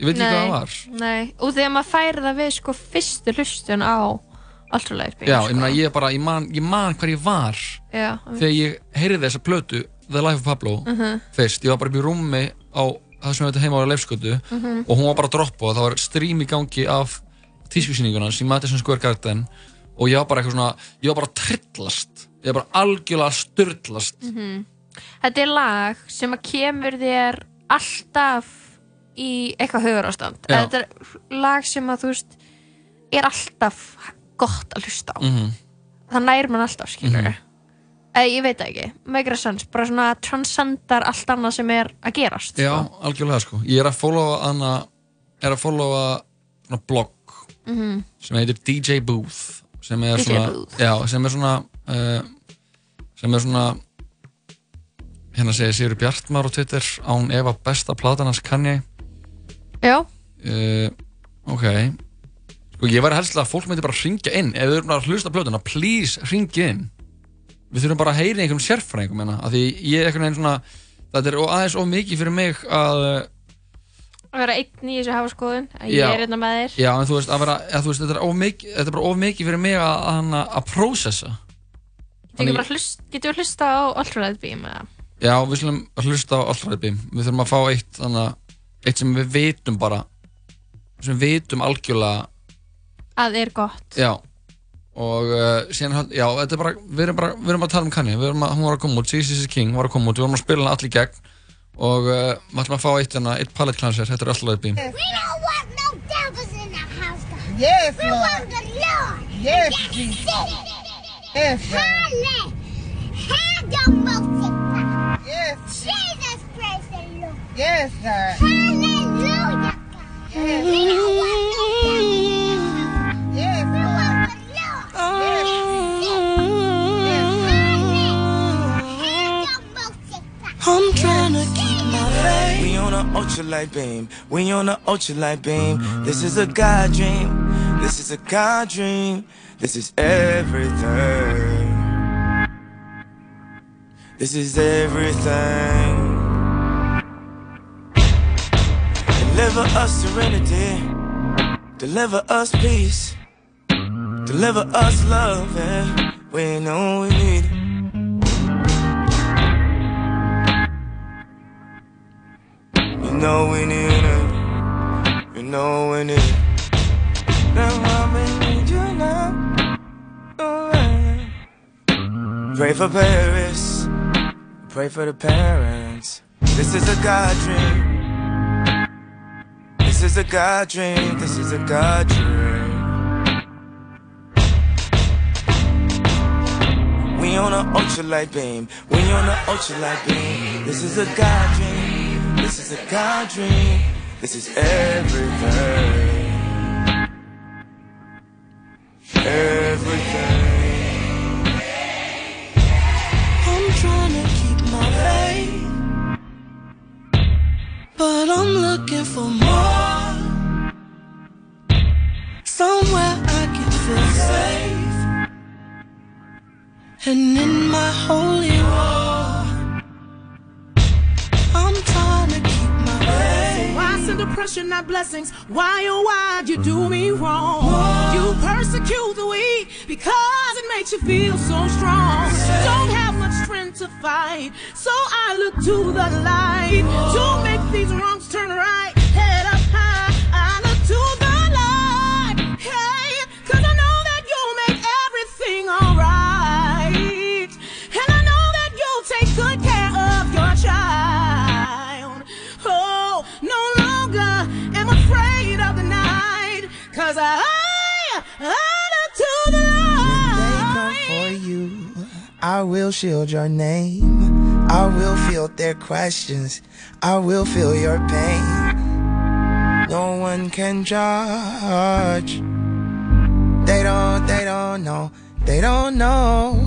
Ég veit ekki hvað það var.
Nei, og þegar maður færi það við sko fyrstu hlustun á Ultralight Beam
Já,
sko.
ég ég bara, ég man, ég man hvar ég var
Já,
þegar ég heyrði þessa plötu The Life of Pablo
Mhm.
fyrst, ég var bara í rúmi á það sem við þetta heima á Leifskötu
Mhm.
og hún var bara að droppa og það var stream í gangi af tískusýningunans í Madison Square Garden og ég var bara eitthvað svona, ég var bara trillast ég var bara algjörlega að styrlast
Mhm. Þetta er lag sem að kemur þér alltaf í eitthvað hugarástand
Já.
Þetta er lag sem að þú veist er alltaf gott að hlusta á
Mhm.
það nær mann alltaf, skilur
Mhm.
Eða, ég veit ekki, megra sens bara svona transcendar allt annað sem er að gerast
Já, algjörlega sko. Ég er að followa hana er að followa svona blogg
Mhm.
sem heitir DJ Booth sem er
DJ
svona, já, sem er svona uh, sem er svona hérna segir Sigur Bjartmar á Twitter án Eva besta platan hans Kanye
Já,
uh, ok. Sko ég væri helst að fólk myndi bara ringja inn. Ef þau eru að hlusta plötuna, please ringja inn við þurfum bara að heyra í einhverjum sérfræðingum hérna, af því ég er einhvern veginn svona þetta er aðeins of mikið fyrir mig að
að vera einn í þessu hafa skoðun að
Já.
ég er einna með þér
Já, en þú veist, að vera, að, þú veist þetta, er of mikið, þetta er bara of mikið fyrir mig að, að, að prósessa.
Getur við bara hlust, getur við hlusta á Ultralight Beam eða?
Já, við slum hlusta á Allræði Beam. Við þurfum að fá eitt, þannig, eitt sem við vitum bara, sem við vitum algjörlega,
að er gott
já. Og uh, síðan, já, þetta er bara, við erum bara, við erum bara að tala um Kanye. Við erum að, hún var að koma út, Jesus is King var að koma út, við vorum að spila hana allir í gegn. Og uh, við ætlum að fá eitt, þannig, eitt palette cleanser, þetta er Allræði Beam.
We don't want no devils in the house. God.
Yes,
we
Lord.
want the Lord.
Yes, Jesus. Yes, God.
Halle. Hadomosika.
Yes.
Jesus praise the Lord.
Yes, God.
Hallelujah. God. We don't want no devils
I'm trying to keep my faith.
We on a ultralight beam. We on a ultralight beam. This is a God dream. This is a God dream. This is everything. This is everything. Deliver us serenity. Deliver us peace. Deliver us love. Yeah. We know we need it. You know we need it. You know we need it. That's why need you now. Pray for Paris. Pray for the parents. This is a God dream. This is a God dream. This is a God dream. We on a ultralight beam. We on a ultralight beam. This is a God dream. This is a God dream. This is everything. Everything.
I'm trying to keep my faith, but I'm looking for more. Somewhere I can feel safe, and in my holy war, I'm trying to keep my faith.
Why send oppression, not blessings? Why, oh, why you do me wrong? You persecute the weak because it makes you feel so strong. Don't have much strength to fight, so I look to the light to make these wrongs turn right. I
will shield your name. I will field their questions. I will feel your pain. No one can judge. They don't, they don't know. They don't know.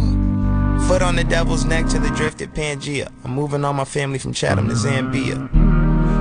Foot on the devil's neck to the drifted Pangea. I'm moving all my family from Chatham to Zambia.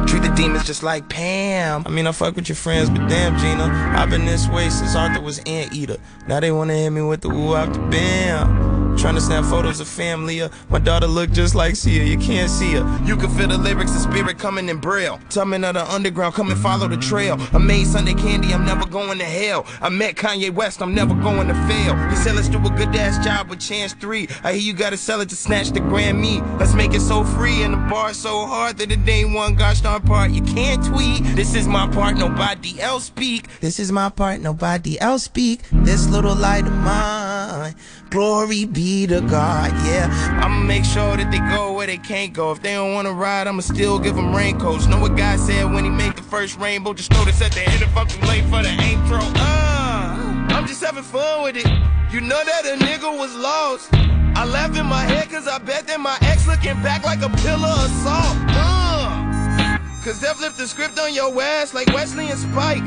Treat the demons just like Pam. I mean, I fuck with your friends, but damn, Gina. I've been this way since Arthur was Anteater. Now they wanna hit me with the woo after bam. Trying to snap photos of family. uh, My daughter look just like Sia. You can't see her. You can feel the lyrics, the spirit coming in braille. Tumbling of the underground, come and follow the trail. I made Sunday candy, I'm never going to hell. I met Kanye West, I'm never going to fail. He said, let's do a good ass job with Chance 3. I hear you gotta sell it to snatch the Grammy. Let's make it so free and the bar so hard that it ain't one gosh darn part. You can't tweet. This is my part, nobody else speak. This is my part, nobody else speak. This little light of mine. Glory be to God, yeah. I'ma make sure that they go where they can't go. If they don't wanna ride, I'ma still give them raincoats. Know what God said when he made the first rainbow? Just notice at the end if I'm late for the intro. Uh, I'm just having fun with it. You know that a nigga was lost. I laugh in my head cause I bet that my ex looking back like a pillar of salt. Uh, cause they flipped the script on your ass like Wesley and Spike.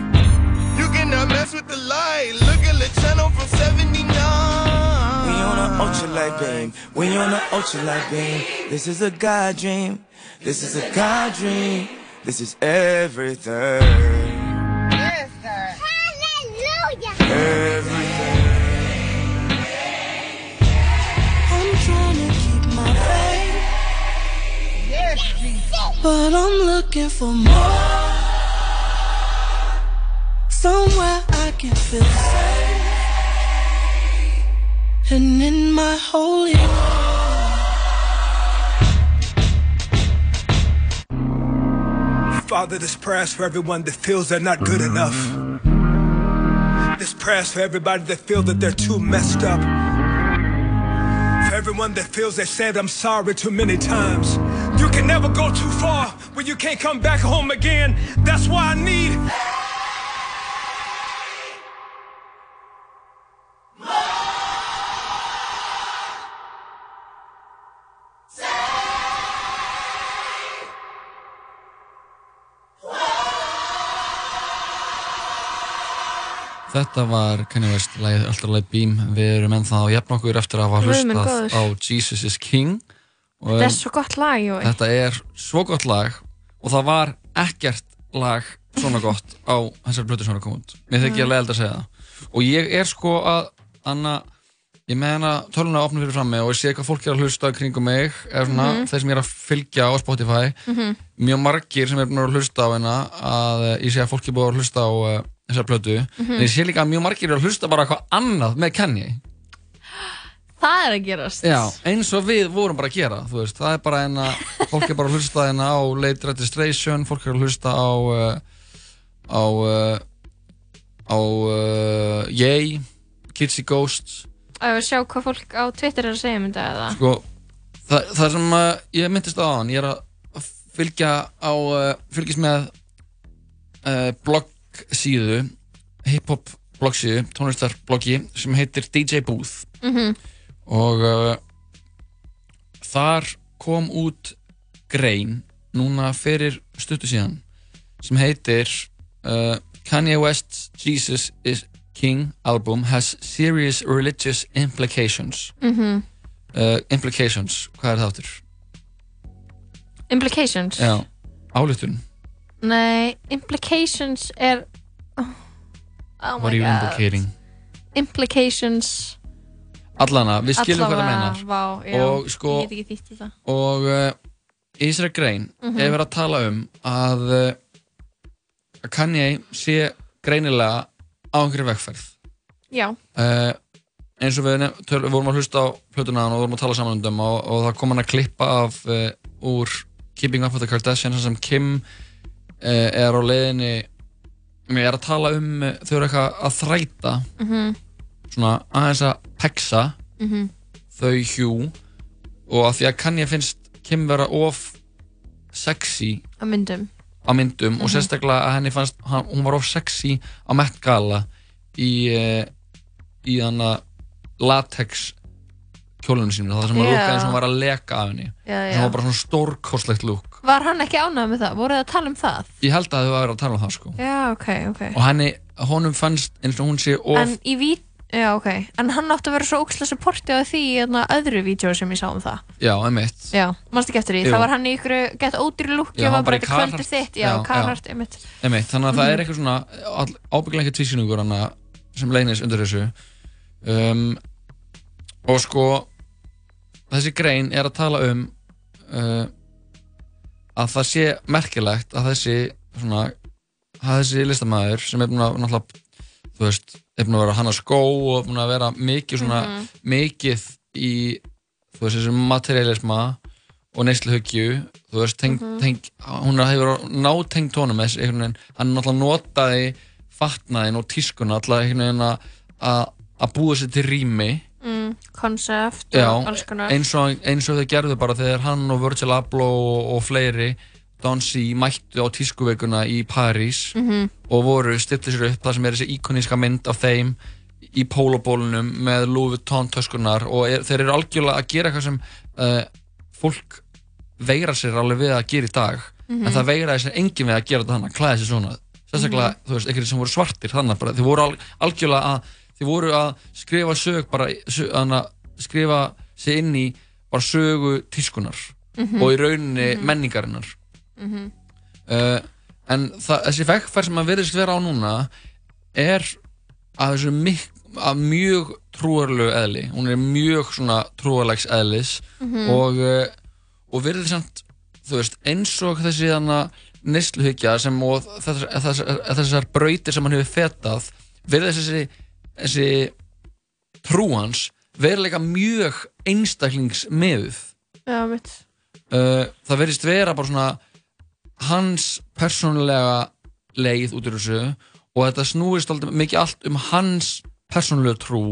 You cannot mess with the light. Look at the channel from 79. An ultralight beam. We on an ultralight beam. This is a God dream. This is a God dream. This is everything.
Hallelujah.
Everything.
I'm trying to keep my faith, but I'm looking for more. Somewhere I can feel safe, and in my holy
Father, this prayer's for everyone that feels they're not good enough. This prayer's for everybody that feels that they're too messed up. For everyone that feels they said I'm sorry too many times. You can never go too far when you can't come back home again. That's why I need.
Þetta var West, lagið Alltaf Light Beam. Við erum ennþá að jafna okkur eftir að hafa hlustað á Jesus is King. Og
Þetta er svo gott lag, Jói.
Þetta er svo gott lag og það var ekkert lag svona gott á þessari blötu að koma út. Mér
Mm.
ég leiðilegt að segja það. Og ég er sko að, Anna, ég með hana töluna opnum fyrir frammi og ég sé hvað fólk er að hlusta kringum mig eða svona
Mhm.
þeir sem er að fylgja á Spotify
Mhm.
mjög margir sem er búin að hlusta á hérna uh, þessar plötu.
Mhm.
en ég sé líka að mjög margir er að hlusta bara eitthvað annað með Kanye.
Það er að gerast.
Já, eins og við vorum bara að gera veist, það er bara en að fólk er bara að hlusta hérna á Late Registration fólk er að hlusta á uh, á uh, á uh, Yay Kitsy Ghosts.
Að sjá hvað fólk á Twitter er að segja um þetta eða?
Sko, það, það sem uh, ég myndist á hann ég er að fylgja á uh, fylgist með uh, bloggsíðu hip-hop bloggsíðu, tónlistarbloggi sem heitir DJ Booth
Mhm.
og uh, þar kom út grein núna fyrir stuttu síðan sem heitir uh, Kanye West's Jesus is King album has serious religious implications
Mhm.
uh, implications, hvað er það áttur?
Implications
Já, álutun
Nei, implications er Oh, oh
What
my
are you
god.
implicating?
Implications.
Allana, við skiljum hvað það
Allavega,
meinar.
vá, já,
og sko
Ég get ekki þýtt það
og uh, í þessari grein
Mhm.
er verið að tala um að, uh, að Kanye sé greinilega á einhverju vegferð.
Já.
Uh, eins og við, nef- töl, vorum að hlusta á plötuna og vorum að tala saman um þeim og, og það kom hann að klippa af uh, úr Keeping Up with the Kardashians þar sem Kim er á leiðinni er að tala um uh, þau eru eitthvað að þræta
Mhm.
svona aðeins að peksa
Mhm.
þau hjú og að því að Kanye finnst Kim vera of sexy
Á myndum
á myndum og
Mhm.
sérstaklega að henni fannst hún var of sexy á Met Gala í uh, í hann latex kjólunum sínum það sem var
Já.
lukka eins og hún var að leka af henni
Já,
það
já.
sem var bara svona stórkostlegt lúk
Var hann ekki ánægð með það? Voruð þið að tala um það?
ég held að þau var að tala um það sko
Já, ok, ok
og henni, honum fannst eins og hún sé of
En í vít Já, ok En hann átti að vera svo ókslega supportið á því hérna, öðru vídeo sem ég sá um það
já, emitt
Já, mannst ekki eftir því
Jú.
Það var hann í ykkur gett ódýri lúki
Já, hann
var bara
í
eitthvað kvöldir
Carhartt.
þitt Já,
Já, já.
einmitt
Einmitt, þannig að það
Mhm.
er eitthvað svona ábygglega ekki tvísynningur hana sem leynist undir þessu um, og sko þessi grein er að tala um uh, að það sé merkilegt að þessi svona, að þessi listamæður sem er búin að náttúrulega, þú veist, er búin að vera hann að skó og búin að vera mikið svona
Mhm.
mikið í þú veist, þessu materialisma og neysluhyggju þú veist, teng,
Mhm.
teng, hún hefur nátengt honum þess einhvern veginn, hann náttúrulega notaði fatnaðin og tískuna alltaf einhvern veginn að- að að búa sér til rými
mm, Concept
Já,
og alls konar
eins og, eins og þau gerðu bara þegar hann og Virgil Abloh og, og fleiri C mættu á tískuveikuna í París
Mhm.
og voru stillið sér upp það sem er þessi íkoníska mynd af þeim í pólobólunum með Louis Vuitton töskunar og er, þeir eru algjörlega að gera eitthvað sem uh, fólk veira sér alveg við að gera í dag
Mhm.
en það veiraði sér engin við að gera þetta þannig að klæða sér svona sérstaklega, þú veist, einhverjir sem voru svartir þannig bara, þeir voru al, algjörlega að þeir voru að skrifa sög bara, sög, að skrifa sig inn í bara sögu tískunar
Mhm.
og í rauninni
Mhm.
menningarinnar
Mhm.
uh, en það, þessi vekkferð sem að verðist vera á núna er að þessu mik að mjög trúarlegu eðli hún er mjög svona trúarlegs eðlis
Mhm.
og, uh, og verður samt veist, eins og þessi þannig neysluhyggja sem og þessar, þessar, þessar brautir sem hann hefur fetað verður þessi, þessi trúans veruleika mjög einstaklingsmiðuð
Já, mitt
uh, það verðist vera bara svona hans persónulega leið út úr þessu og þetta snúist alltaf mikið allt um hans persónulega trú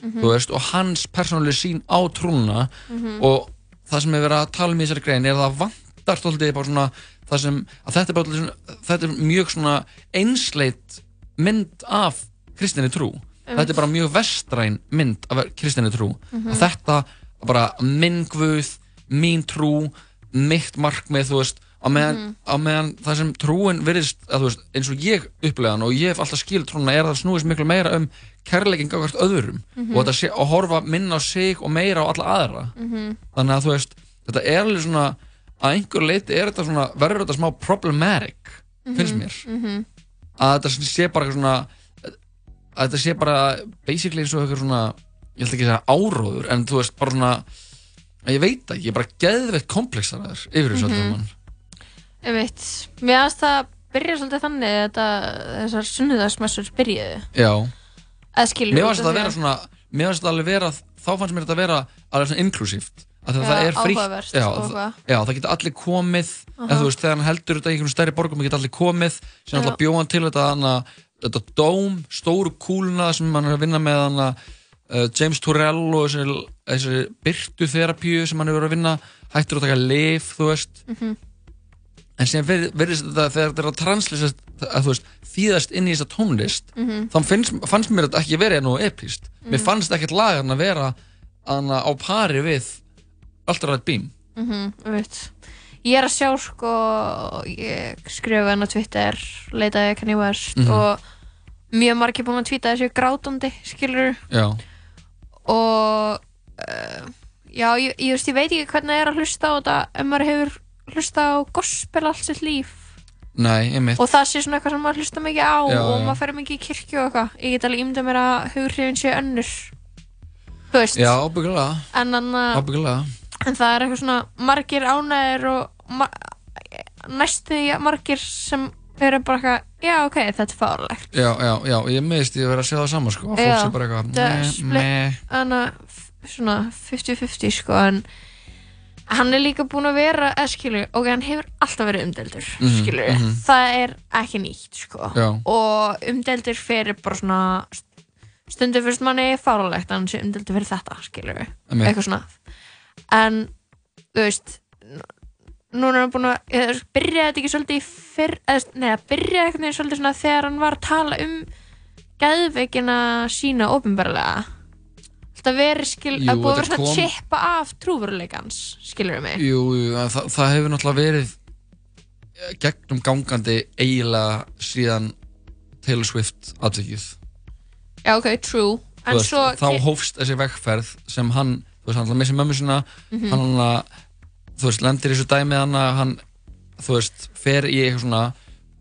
Mhm.
þú veist, og hans persónulega sín á trúna
Mhm.
og það sem er verið að tala um í þessari grein er að það vantar stoltið bara svona sem, þetta er, bara, þetta er mjög svona einsleit mynd af kristinni trú. Þetta er bara mjög vestræn mynd af kristinni trú
Mhm.
að þetta bara minn guð, mín trú mitt markmið, þú veist á meðan,
Mhm.
á meðan það sem trúin virðist, að veist, eins og ég upplega hann og ég hef alltaf skil trúna er að það snúist miklu meira um kærleikin gafast öðrum
Mhm.
og þetta sé, að horfa minna á sig og meira á alla aðra
Mhm.
þannig að þú veist, þetta er alveg svona að einhver leiti er þetta svona verður þetta smá problematic, finnst
Mhm.
mér
Mhm.
að þetta sé bara svona að þetta sé bara basically eins og eitthvað svona ég ætla ekki að segja áróður en þú veist bara svona ég veit það ekki, ég er bara geðveitt komplexaraður yfir þessu
Mhm.
öllu saman
Ég veit, mér aðast það byrja svolítið þannig að þessar sunnudagsmessur byrjuðu.
já, mér fannst þetta að vera svona mér fannst þetta alveg vera, þá fannst mér þetta að vera alveg svona inclusíft að
Já,
það er
áhugavert
já, það- já, það geta allir komið
Aha.
en þú veist, þegar hann heldur þetta í einhvern stærri borgum geta allir komið, sem alltaf bjóðan til þetta þetta dóm, stóru kúluna sem hann er að vinna með hana, uh, James Turrell og þessi, þessi byrtu þerapíu sem hann verið að vinna hættur að taka lif, þú veist
Mhm.
en síðan ver- virðist þetta þegar þetta er að translist að þú veist, þýðast inn í þessa tónlist
Mhm.
þá finnst, fannst mér þetta ekki verið nú epíst mér
Mhm.
fannst ekkert lagan að vera hana, á pari við Beam
Mhm, ég veit. Ég er að sjá sko, ég skrifa henn á Twitter, leitaði Kanye West
Mhm.
og mjög margir búin að tvíta þessu grátandi, skilur
já,
og uh, já, ég, ég, veist, ég veit ekki hvernig það er að hlusta á þetta ef maður hefur hlusta á gospel allt sitt líf.
Nei,
og það sé svona eitthvað sem maður hlusta mikið á
Já,
og maður fer mikið í kirkju og eitthvað. Ég get alveg ímyndað mér að hughrifin sé önnur. Þú veist. En, anna,
ábyggulega
en það er eitthvað svona margir ánægir og ma næstu því margir sem eru bara eitthvað, já ok, þetta er fárlegt
já, já, já, ég miðist ég að vera að segja það saman sko, fólk sé bara eitthvað meh.
hana, f- svona 50-50 sko en hann er líka búinn að vera eða skilur, ok, hann hefur alltaf verið umdeldur
Mhm,
skilur,
mhm.
það er ekki nýtt sko
Já.
og umdeldur fyrir bara svona stundum fyrst manni hann sé umdeldur fyrir þetta
Einmitt.
eitthvað svona en þú veist núna er hann búinn að eða, byrjaði þetta ekki svolítið í fyrr eða, neða, byrjaði eitthvað neginn svolítið svona þegar hann var að tala um geðveikina sína ofinbarlega þetta verið skil
Jú,
að búið að vera svona
kom-
chippa af trúveruleikans skilur við mig?
Jú, jú, það, það hefur náttúrulega verið eh, gegnum gangandi eiginlega síðan Taylor Swift atvikið.
Já ok, true.
Veist,
svo
þá hófst þessi vegferð sem hann, þú veist, hann missi mömmu sína
Mhm.
hann hann þú veist, lendir í þessu dæmi hann að hann, þú veist, fer í eitthvað svona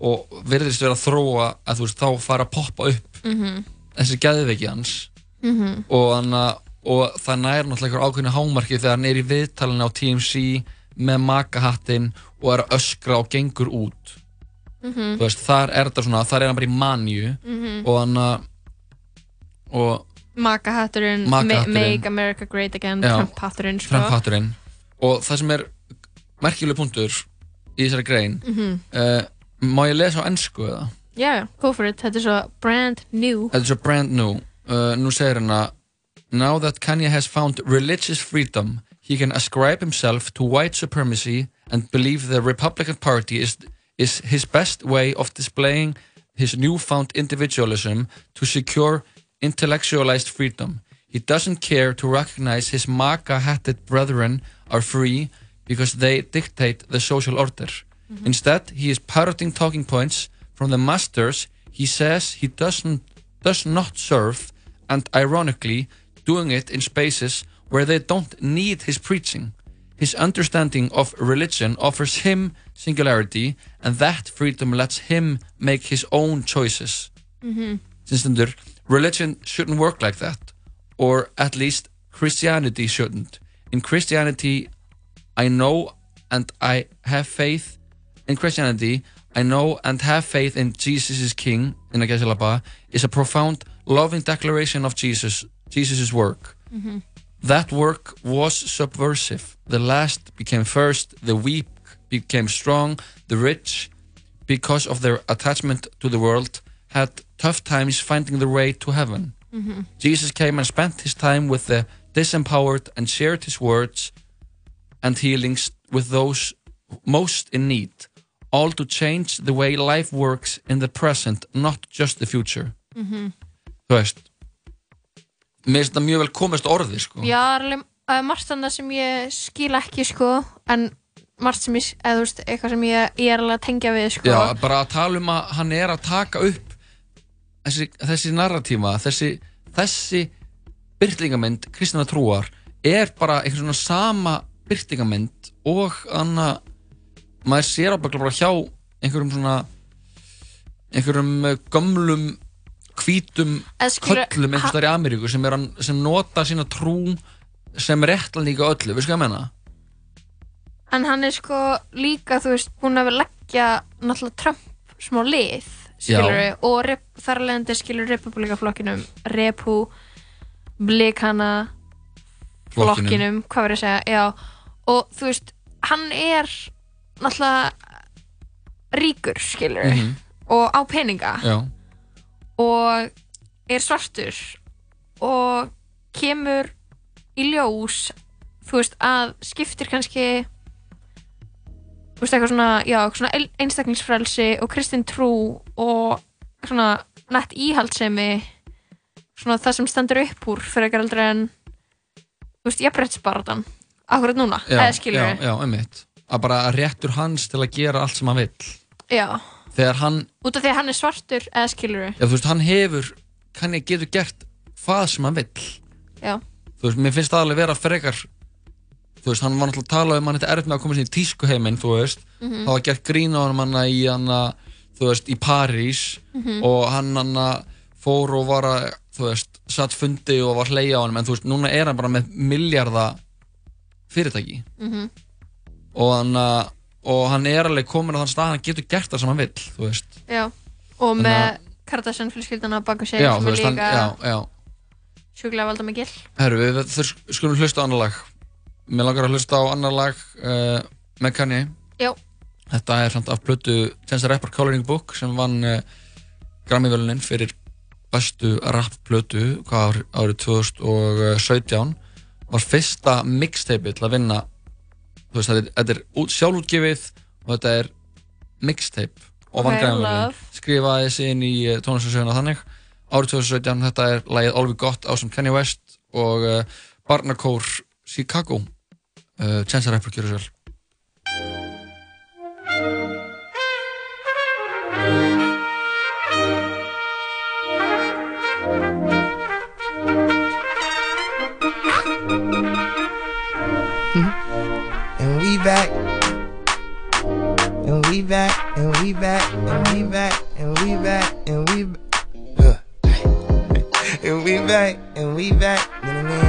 og virðist vera að þróa að þú veist, þá fara að poppa upp
Mhm.
þessi geðveiki hans
Mhm.
og, hann að, og það nær náttúrulega einhver ákveðinu hámarki þegar hann er í viðtalinu á TMC með makahattinn og er að öskra og gengur út
Mhm.
þú veist, þar er þetta svona, þar er hann bara í manju
Mhm.
og hann að og
Maka-hatturinn,
Maka-hatturinn.
Make America Great Again. Trump-hatturinn sko.
Trump-hatturinn og það sem er merkjuleg punktur í þessari grein
Mhm.
uh, má ég lesa á ennsku eða?
Já, já, go for it, þetta er svo brand new
Þetta er svo brand new uh, nú segir hann að Now that Kanye has found religious freedom he can ascribe himself to white supremacy and believe the Republican Party is, is his best way of displaying his newfound individualism to secure intellectualized freedom. He doesn't care to recognize his MAGA-hatted brethren are free because they dictate the social order. Instead, he is parroting talking points from the masters he says he doesn't does not serve and ironically doing it in spaces where they don't need his preaching. His understanding of religion offers him singularity and that freedom lets him make his own choices.
Mhm.
Sem stendur, religion shouldn't work like that or at least Christianity shouldn't. In Christianity I know and I have faith in Christianity I know and have faith in Jesus is King in Agasalaba is a profound loving declaration of Jesus Jesus' work.
Mhm.
That work was subversive. The last became first, the weak became strong, the rich, because of their attachment to the world, had tough times finding their way to heaven.
Mhm.
Jesus came and spent his time with the disempowered and shared his words and healings with those most in need, all to change the way life works in the present, not just the future.
Mhm.
Þú veist, mér finnst þetta mjög vel komist orði, sko.
Já, það alveg uh, margt þannig sem ég skil ekki sko, en margt sem ég, eða þú veist, eitthvað sem ég, ég er alveg að tengja við sko.
Já, bara að tala um að hann er að taka upp þessi, þessi narratíma, þessi, þessi byrtingamind kristina trúar er bara einhvern svona sama byrtingamind og anna, maður sér ábyggla bara hjá einhverjum svona einhverjum gömlum hvítum köllum einhvers þar í Ameríku sem, að- sem nota sína trú sem réttlæninga á öllu, við sko að menna
En hann er sko líka, þú veist, búin að leggja náttúrulega Trump smá lið, skilur og þar alveg skilur republikaflokkinum, republikana flokkinum, hvað verður að segja, já, og þú veist, hann er náttúrulega ríkur, skilur
Mhm.
og á peninga.
Já,
og er svartur og kemur í ljós þú veist að skiptir kannski veist eitthvað svona, já, svona el- einstaklingsfrelsi og kristin trú og svona nett íhaldsemi svona það sem stendur upp úr fyrir ekki aldrei en þú veist, jafnrættsbaratan akkurat núna, eða skilur
já, já, einmitt. Að bara réttur hans til að gera allt sem hann vill.
Já,
þegar hann,
út af því að hann er svartur eða skilur
já þú veist, hann hefur hann getur gert hvað sem hann vill.
Já,
þú veist, mér finnst það alveg vera frekar þú veist, hann var náttúrulega að tala um hann þetta með að koma sér í tískuheiminn, þú veist.
Mhm.
það var gert grín á hann hana í hann þú veist, í París.
Mhm.
og hann hann fór og var að þú veist, satt fundi og var hleyja á hann en þú veist, núna er hann bara með milljarða fyrirtæki.
Mhm.
Og hann, uh, og hann er alveg komin á þann stað að hann getur gert það sem hann vill þú veist,
já, og
Þannig
með Kardashian fjölskyldana baku sig
já,
sem er
hann,
líka sjúklega valda mikil
Herru, við skulum hlusta á annar lag Mér langar að hlusta á annar lag uh, með Kanye.
Já.
Þetta er samt af plötu Chance the Rapper Coloring Book sem vann uh, Grammy-völunin fyrir bestu rap-plötu hvað ár, árið 2017 var fyrsta mixtape til að vinna. Þú veist, þetta er, þetta er út, sjálfútgefið og þetta er mixtape og vann Grammy-völunin. skrifaði sig inn í uh, tónlistarsöguna þannig. Árið 2017, þetta er lagið All We Got á sem Kanye West og uh, Barnakór Chicago Čas za repliky, Rožel.
And we back. And we back. And we back. And we back. And we back. And we. And we back. And we back.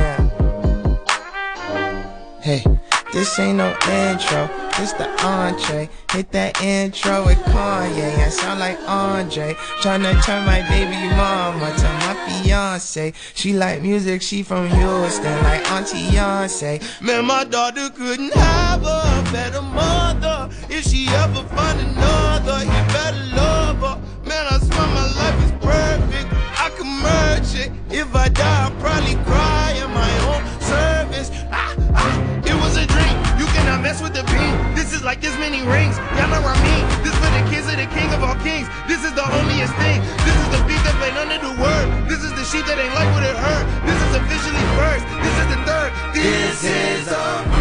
Hey, this ain't no intro. This the entree. Hit that intro with Kanye. I sound like Andre. Tryna turn my baby mama to my fiance. She like music, she from Houston, like Auntie Beyonce. Man, my daughter couldn't have a better mother. If she ever find another, you better love her. Man, I swear my life is perfect. I can merge it. If I die, I'll probably cry like this many rings. Y'all know what I mean. This for the kids of the king of all kings. This is the holiest thing. This is the beat that played under the word. This is the sheep that ain't like what it heard. This is officially first. This is the third. This is a.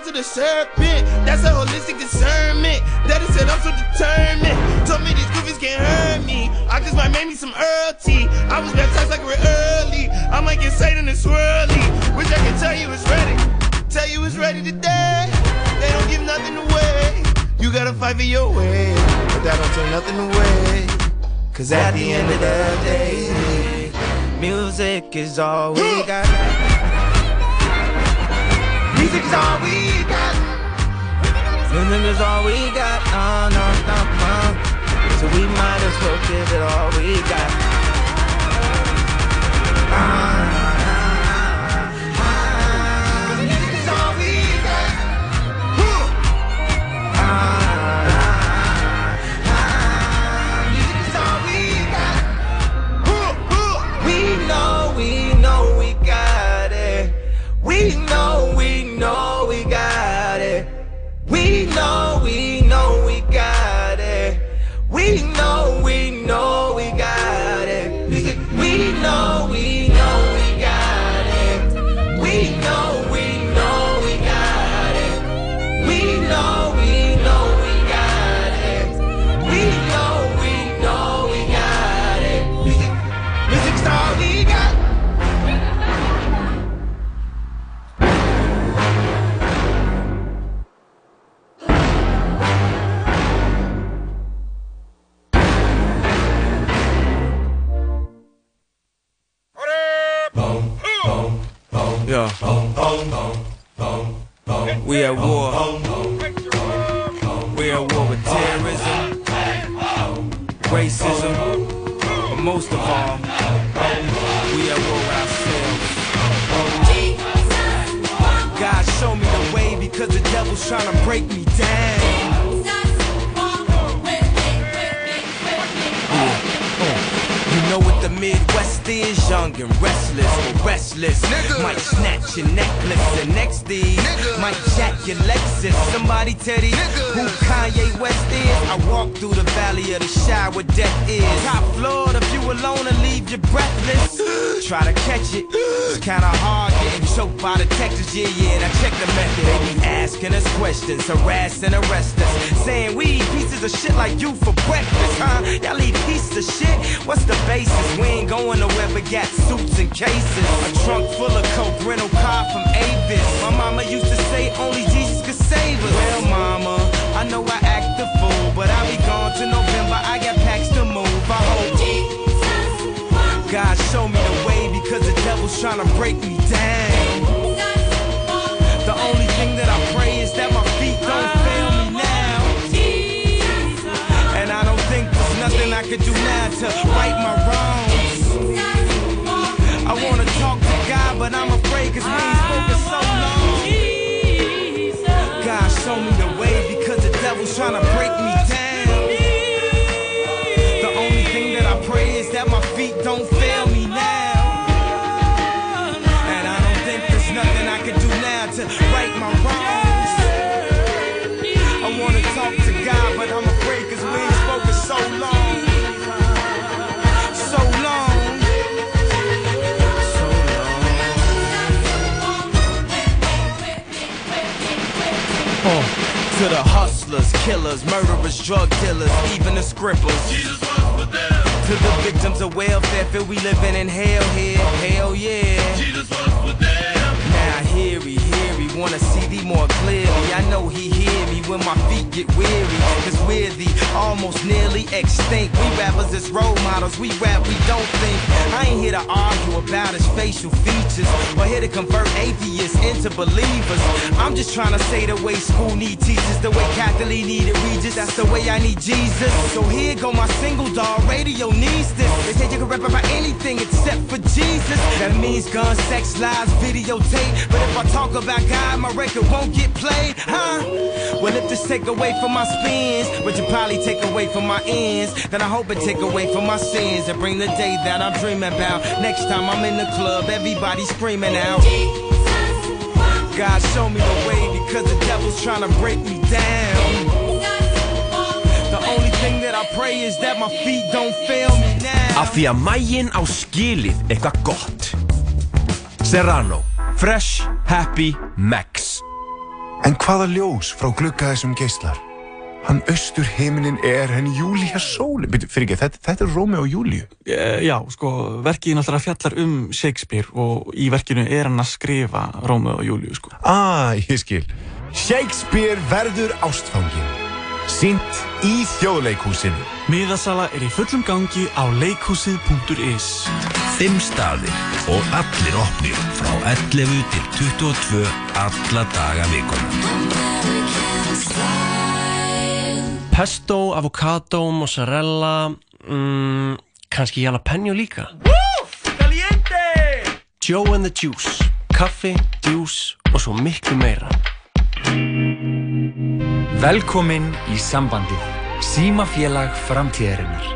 talk to the serpent. That's a holistic discernment. That is said I'm so determined. Told me these goofies can't hurt me. I just might make me some Earl tea. I was baptized like we're early. I might get Satan and swirly. Wish I could tell you it's ready. Tell you it's ready today. They don't give nothing away. You gotta fight for your way. But that don't take nothing away. Cause at the end of the day, music is all we got. Music is all we got. Music is all we got. Oh, no, no, no. So we might as well give it all we got. Music We
at war. We at war with terrorism, racism, but most of all, we at war with ourselves. God show me the way because the devil's trying to break me down. Know what the Midwest is, young and restless, restless. Might snatch your necklace, and next thing might jack your Lexus. Somebody tell these who Kanye West is. I walk through the valley of the shadow where death is. Top floor, if you alone and leave you breathless. Try to catch it, it's kinda hard getting choked by the Texas. Yeah, yeah, and I check the method. They be asking us questions, harass and arrest us, saying we eat pieces of shit like you for breakfast, huh? Y'all eat pieces of shit. What's the basis? We ain't going nowhere but got suits and cases. A trunk full of coke, rental car from Avis. My mama used to say only Jesus could save us. Well, mama, I know I act the fool, but I'll be gone to November. I got packs God show me the way because the devil's trying to break me down. The only thing that I pray is that my feet don't fail me now. And I don't think there's nothing I could do now to right my wrongs. I wanna talk to God, but I'm afraid cause we ain't spoken so long. To the hustlers, killers, murderers, drug dealers, even the scribblers. To the victims of welfare, feel we living in hell here, hell yeah. Now hear he, hear he, wanna see thee more clearly. I know he hear me when my feet get weary. Cause we're the almost nearly extinct. We rappers as role models, we rap, we don't think. I ain't here to argue about his facial features or here to convert atheists into believers. I'm just trying to say the way school need teachers, the way Catholic needed Regis, that's the way I need Jesus. So here go my single dog, radio needs this. They say you can rap about anything except for Jesus. That means guns, sex, lies, videotape. But if I talk about God, my record won't get played, huh? Well, if this take away from my spins, which you probably take away from my ends, then I hope it take away from my sins and bring the day that I'm dreaming about. Next time I'm in the club, everybody screaming out. God show me the way because the devil's trying to break me down. The only thing that I pray is that my feet don't fail me now.
Af því að mægin á skilið eitthvað gott Serrano Fresh, Happy, Max
En hvaða ljós frá glugga þessum geislar? Hann austur heiminin er henni sólin. Byrju, fyrir ekki, þetta, þetta er Rómi og Júlíu.
Eh, Já, sko, verkið náttúrulega fjallar um Shakespeare og í verkinu er hann að skrifa Rómeo og Júlíu, sko.
Ah, ég skil. Shakespeare verður ástfangin. Sýnt í þjóðleikhúsinu.
Miðasala er í fullum gangi á leikhúsið.is
Fimm staðir og allir opnir frá 11 til 22 alla daga vikuna.
Pesto, avocado, mozzarella, mm, kannski jalapeno líka. Joe and the Juice, kaffi, djús og svo miklu meira.
Velkomin í sambandið. Símafélag framtíðarinnar.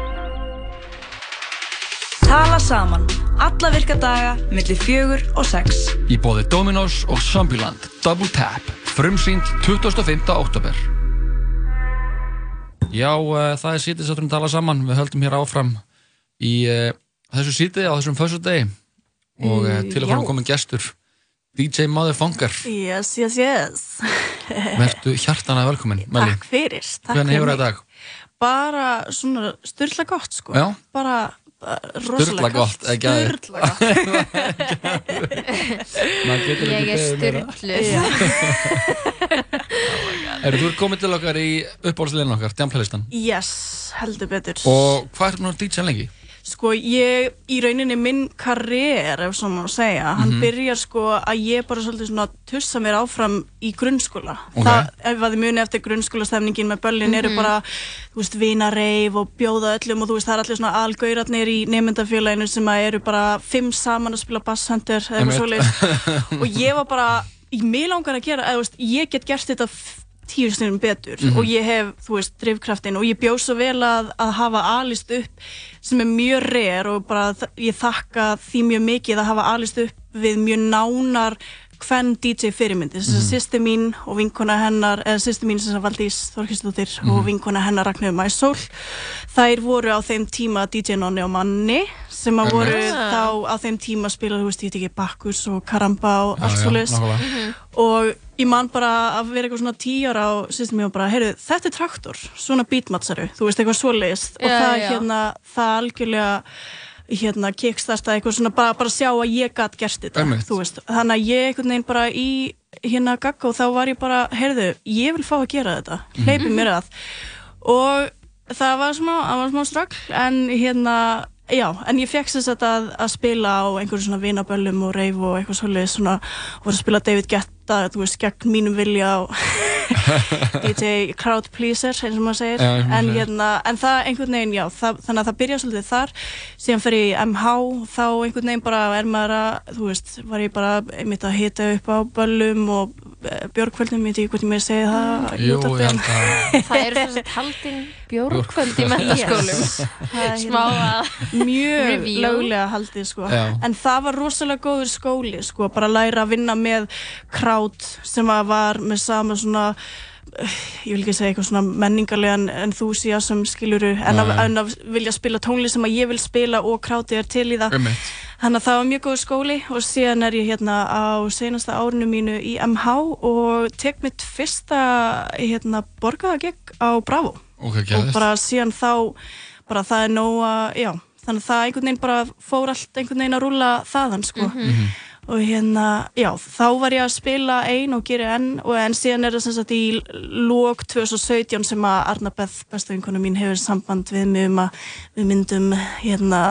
Tala saman. Alla virka daga, millir fjögur og sex.
Í bóði Dominos og Zombieland Double Tap Frumsýnd 25. oktober Já, uh, það er sítið satturinn tala saman Við höldum hér áfram í uh, þessu sítið á þessum föstu degi og uh, til að fara
Já.
komin gestur DJ Motherfunker
Yes, yes, yes.
Vertu hjartana velkomin Melli.
Takk fyrir. Takk
Hvernig hefur það í dag?
Bara svona styrla gott, sko.
Já.
Bara, bara rosalega
gott.
Sturla gott.
Ég er styrluð.
Eru þú ert komin til okkar í uppáhaldslegin okkar, Djamplaylistan
Yes, heldur betur.
Og hvað er nú DJ lengi?
Sko ég, í rauninni minn karriér, ef svo má segja, hann
Mhm.
byrjar sko að ég bara svolítið svona tussa mér áfram í grunnskóla.
Ok.
Það, ef að þið muni eftir grunnskólastemningin með böllin eru
Mhm.
bara, þú veist, vinareif og bjóða öllum og þú veist, það er allir svona algauratnir í nefndafélaginu sem að eru bara fimm saman að spila basshunter eða eitthvað svoleiðis. og ég var bara, mig langar að gera, eða þú veist, ég get gert þetta tíu stundum betur
Mhm.
og ég hef, þú veist, drifkraftin og ég bjóð svo vel að, að hafa alist upp sem er mjög reyr og bara ég þakka því mjög mikið að hafa alist upp við mjög nánar hvern DJ fyrirmyndi, þess að
Mhm.
sýsti mín og vinkona hennar, eða sýsti mín sem sagt Valdís Þorkistóttir
Mhm.
og vinkona hennar Ragnhjóð Mæsól þær voru á þeim tíma DJ Nonni og Manni sem að voru
Einmitt.
þá á þeim tíma spila, þú veist, ég veit ekki Bakkus og Karamba og allt svo
nákvæmlega. Mhm.
og ég man bara að vera eitthvað svona tíu ára og sýstum ég bara, heyrðu, þetta er traktor svona beatmatsaru, þú veist, eitthvað svoleiðist og
Já,
það
já.
hérna, það algjörlega hérna, kickstarta eitthvað svona, bara, bara sjá að ég gat gert þetta, þannig að ég einhvern veginn bara í hérna gagga og þá var ég bara, heyrðu, ég vil fá að gera þetta,
Mhm.
hleypi mér að. Og það var smá, var smá ströggl en hérna Já, en ég fekk þess að, að spila á einhverjum svona vinaböllum og reif og eitthvað svolítið svona, og var að spila David Guetta, þú veist, gegn mínum vilja og DJ crowd pleaser, eins og maður segir.
Já,
en, hérna, en það einhvern veginn, já, það, þannig að það byrja svolítið þar. Síðan fer ég í MH þá einhvern veginn bara er maður að þú veist, var ég bara einmitt að hita upp á böllum og e, björgkvöldum ég veit ekki hvort ég með að segja það
Jú,
útvarpi,
ég
en-
held að
Það eru þess að haldin bjórkvöld í mentaskólum.
Það er
Smá
hérna
að
mjög löglega haldið sko.
Já.
en það var rosalega góður skóli sko, bara að læra að vinna með krát sem að var með sama svona eh, ég vil ekki segja eitthvað svona menningarlegan enthusiasm skiluru en, að, en að vilja spila tónlist sem að ég vil spila og krátið er til í það.
Einmitt.
þannig að það var mjög góður skóli og síðan er ég hérna á senasta árinu mínu í MH og tek mitt fyrsta hérna borgaðagegg á Bravo.
Ok,
og bara síðan þá bara það er nóg að, já þannig að það einhvern veginn bara fór allt einhvern veginn að rúla þaðan sko.
Mhm.
Og hérna, já, þá var ég að spila ein og gera enn og en síðan er það sem sagt í lók 2017 sem að Arna Beth, besta vinkona mín hefur samband við mig um að við myndum hérna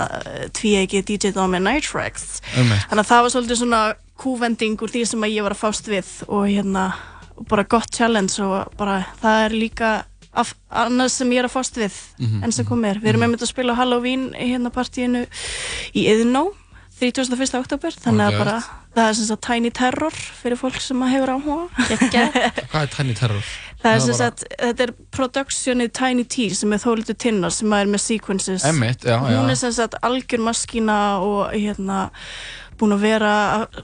tvíegi DJ Dome Night Tracks þannig að það var svolítið svona kúvending úr því sem að ég var að fást við og hérna, bara gott challenge og bara það er líka af, annars sem ég er að fást við
Mhm.
enn sem komið er, við erum einmitt að spila Halloween hérna partíinu í Iðnó 31. oktober, þannig að bara það er sem sagt Tiny Terror fyrir fólk sem að hefur áhuga
Hvað er Tiny Terror?
Það er sem
bara-
sagt, þetta er productionið Tiny T sem er Þórildur Tinnar sem er með sequences
Einmitt, já, já.
Hún er sem sagt algjör maskína og hérna búin að vera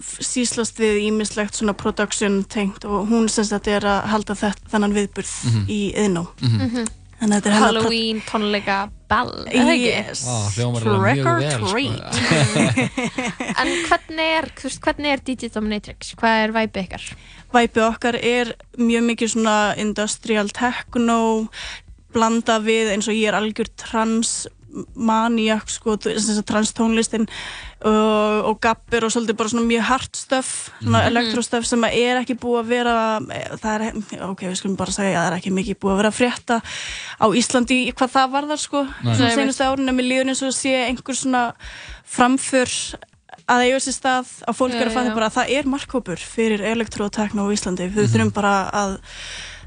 síslast við ímislegt svona production tengt og hún sem sagt er að halda þetta, þennan viðburð
Mhm.
í Iðnó
Mhm.
Þannig er
Halloween tónleika ball, eða ekki?
Yes.
Alveg
Trick or
vel, sko.
treat. En hvernig er, hvernig er DJ Dominatrix? Hvað er væpi ykkar?
Væpi okkar er mjög mikið svona industrial techno blanda við eins og ég er algjör trans maniak sko, þess að trans tónlistin og, og gappir og svolítið bara svona mjög hart stöf svona
Mhm.
elektrostöf sem að er ekki búið að vera það er, ok, við skulum bara segja að það er ekki mikið búið að vera frétta á Íslandi hvað það varðar sko
Nei.
svona senustu árinu með líðun eins og sé einhver svona framför að eiga sér stað að fólk
Já,
er að fatta bara að það er markhópur fyrir elektrotekno á Íslandi við
Mhm.
þurfum bara að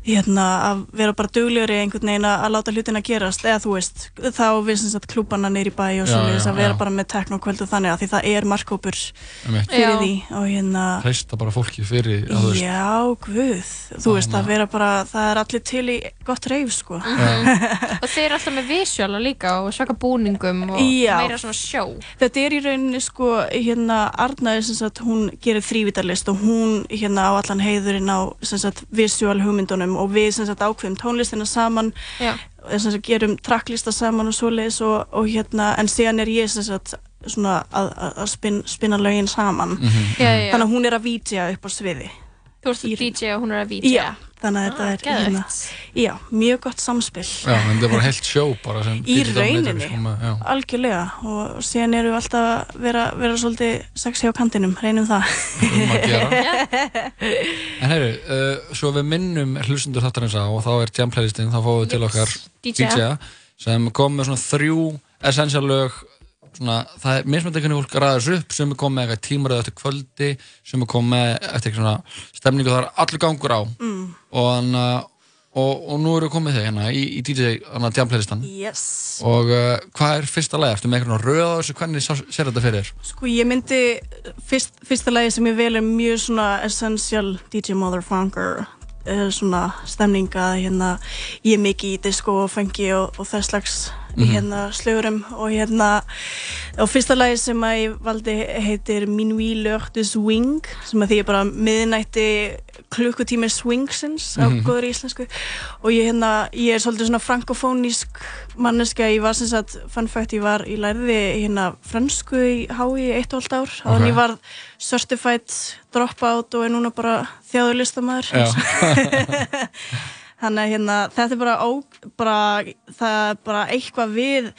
hérna, að vera bara duglegri einhvern veginn að að láta hlutina gerast eða þú veist, þá við sem sagt klúbana neyri bæ og
já,
að vera
já.
bara með teknokvöld og þannig að því það er markhópur
Einmitt.
fyrir
Já.
því og hérna
Hreista bara fólki fyrir, að
Já, guð, þú veist að vera bara, það er allir til í gott reif sko
Og þeir eru alltaf með visuala líka og svaka búningum og
Já.
meira svona sjó.
Þetta er í rauninni sko hérna Arnaði sem sagt hún gerir þrývitarlist og hún hérna á allan heiðurinn á sem sagt visual hugmyndunum og við sem sagt ákveðum tónlistina saman
Já.
sem sagt gerum tracklista saman og svoleiðis og, og hérna en síðan er ég sem sagt svona að, að, að spin, spinna lögin saman
Mhm. Já, já, já.
þannig að hún er að vítja upp á sviði
Þú ert að DJ og hún er að VJ.
Þannig að þetta
Ah,
er
geðveikt.
hérna, já, mjög gott samspil.
Já, en þetta er bara heilt sjó bara sem
í rauninni,
með,
algjörlega. Og síðan eru við alltaf að vera, vera svolítið sexy á kantinum, reynum það.
Um að gera. En heyru, uh, svo við minnum hlustundur þáttarins á og þá er jam playlistinn, þá fáum við til okkar
DJ.
DJ sem kom með svona þrjú essential lög svona, það er mismöndi hvernig fólk ræðast upp sem er komið eitthvað tímaröð eftir kvöldi sem er komið eftir svona stemningu það er allur gangur á
Mm.
og, hana, og, og nú eru komið þig hérna í, í DJ hana, Jam-playlistan
Yes.
og uh, hvað er fyrsta lagi? Ertu með eitthvað röð á þessu? Hvernig sér þetta fyrir þér?
Sko ég myndi, fyrst, fyrsta lagi sem ég vel er mjög svona essential DJ Motherfunker uh, svona stemning að hérna ég er mikið í disco og funky og, og þess slags í
Mhm.
hérna slögurum og hérna og fyrsta lagi sem að ég valdi heitir Minuit de swing sem að því er bara miðnætti klukkutími swingsins á
Mhm.
góður íslensku og ég hérna, ég er svolítið svona frankofónísk manneska, ég var sem sagt fun fact, ég var, ég lærði hérna fransku í í eitt og allt ár og
Ok.
ég var certified dropout og er núna bara þjáður listamæður þannig að hérna, þetta er bara, ó, bara það er bara eitthvað við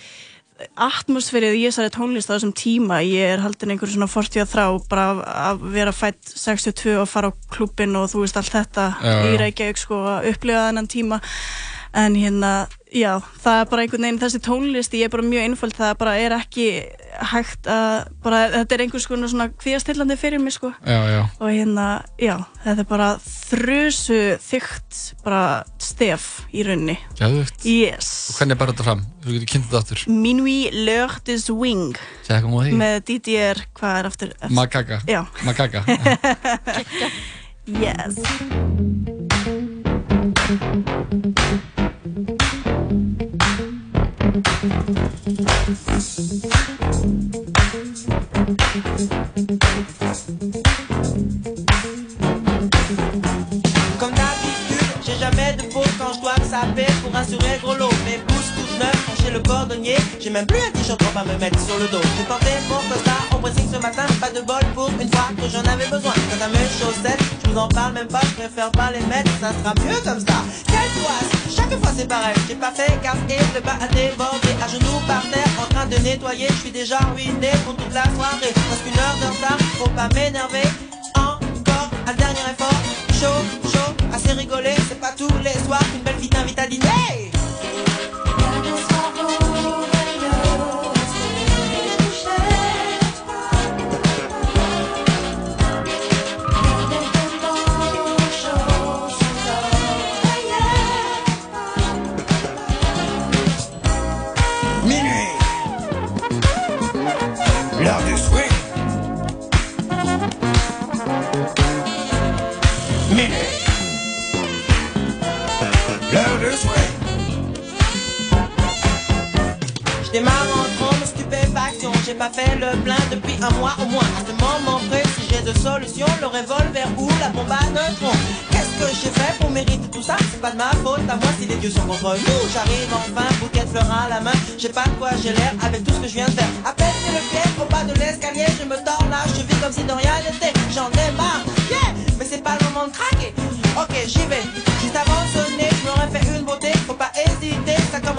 atmosfærið í þessari tónlist á þessum tíma, ég er haldin einhver svona 40 þrá, bara að- að vera fætt 62 og fara á klubbin og þú veist allt þetta
Já,
í
já.
Reykjavík sko að upplifa þennan tíma en hérna, já, það er bara einhvern veginn þessi tónlist, ég er bara mjög einföld það bara er ekki hægt að bara, þetta er einhvers konar svona kvíastillandi fyrir mig sko
Já, já.
og hérna, já, þetta er bara þrusu þygt bara stef í raunni
Gæðvögt.
Yes.
Og hvernig er bara þetta fram? Þú getur kynnt þetta aftur. Eitthvað múið því.
með DDR, hvað er aftur? Já.
Magaga.
Yes
Comme d'habitude, j'ai jamais de pause quand je dois saper pour assurer gros lot. Mais 19, quand chez le cordonnier, j'ai même plus un t-shirt pour pas me mettre sur le dos. J'ai porté mon costard en pressing ce matin, pas de bol pour une fois que j'en avais besoin. Quant à mes chaussettes, je vous en parle même pas, je préfère pas les mettre, ça sera mieux comme ça. Quelle toise, chaque fois c'est pareil, j'ai pas fait gaffe et le bas a débordé, à genoux par terre, en train de nettoyer, je suis déjà ruiné pour toute la soirée. Parce qu'une heure de retard, faut pas m'énerver, encore un dernier effort, chaud, chaud, assez rigolé, c'est pas tous les soirs qu'une belle fille t'invite à dîner.
Minuit.
Démarre en trombe, stupéfaction. J'ai pas fait le plein depuis un mois au moins. À ce moment précis, j'ai deux solutions le revolver ou la bombe à neutrons? Qu'est-ce que j'ai fait pour mériter tout ça? C'est pas de ma faute, à moi si les dieux sont contre nous. J'arrive enfin, bouquet de fleurs à la main. Je sais pas de quoi j'ai l'air avec tout ce que je viens de faire. À peine c'est le pied au bas de l'escalier, je me tords la cheville comme si de rien n'était. J'en ai marre, yeah, mais c'est pas le moment de craquer. Ok, j'y vais.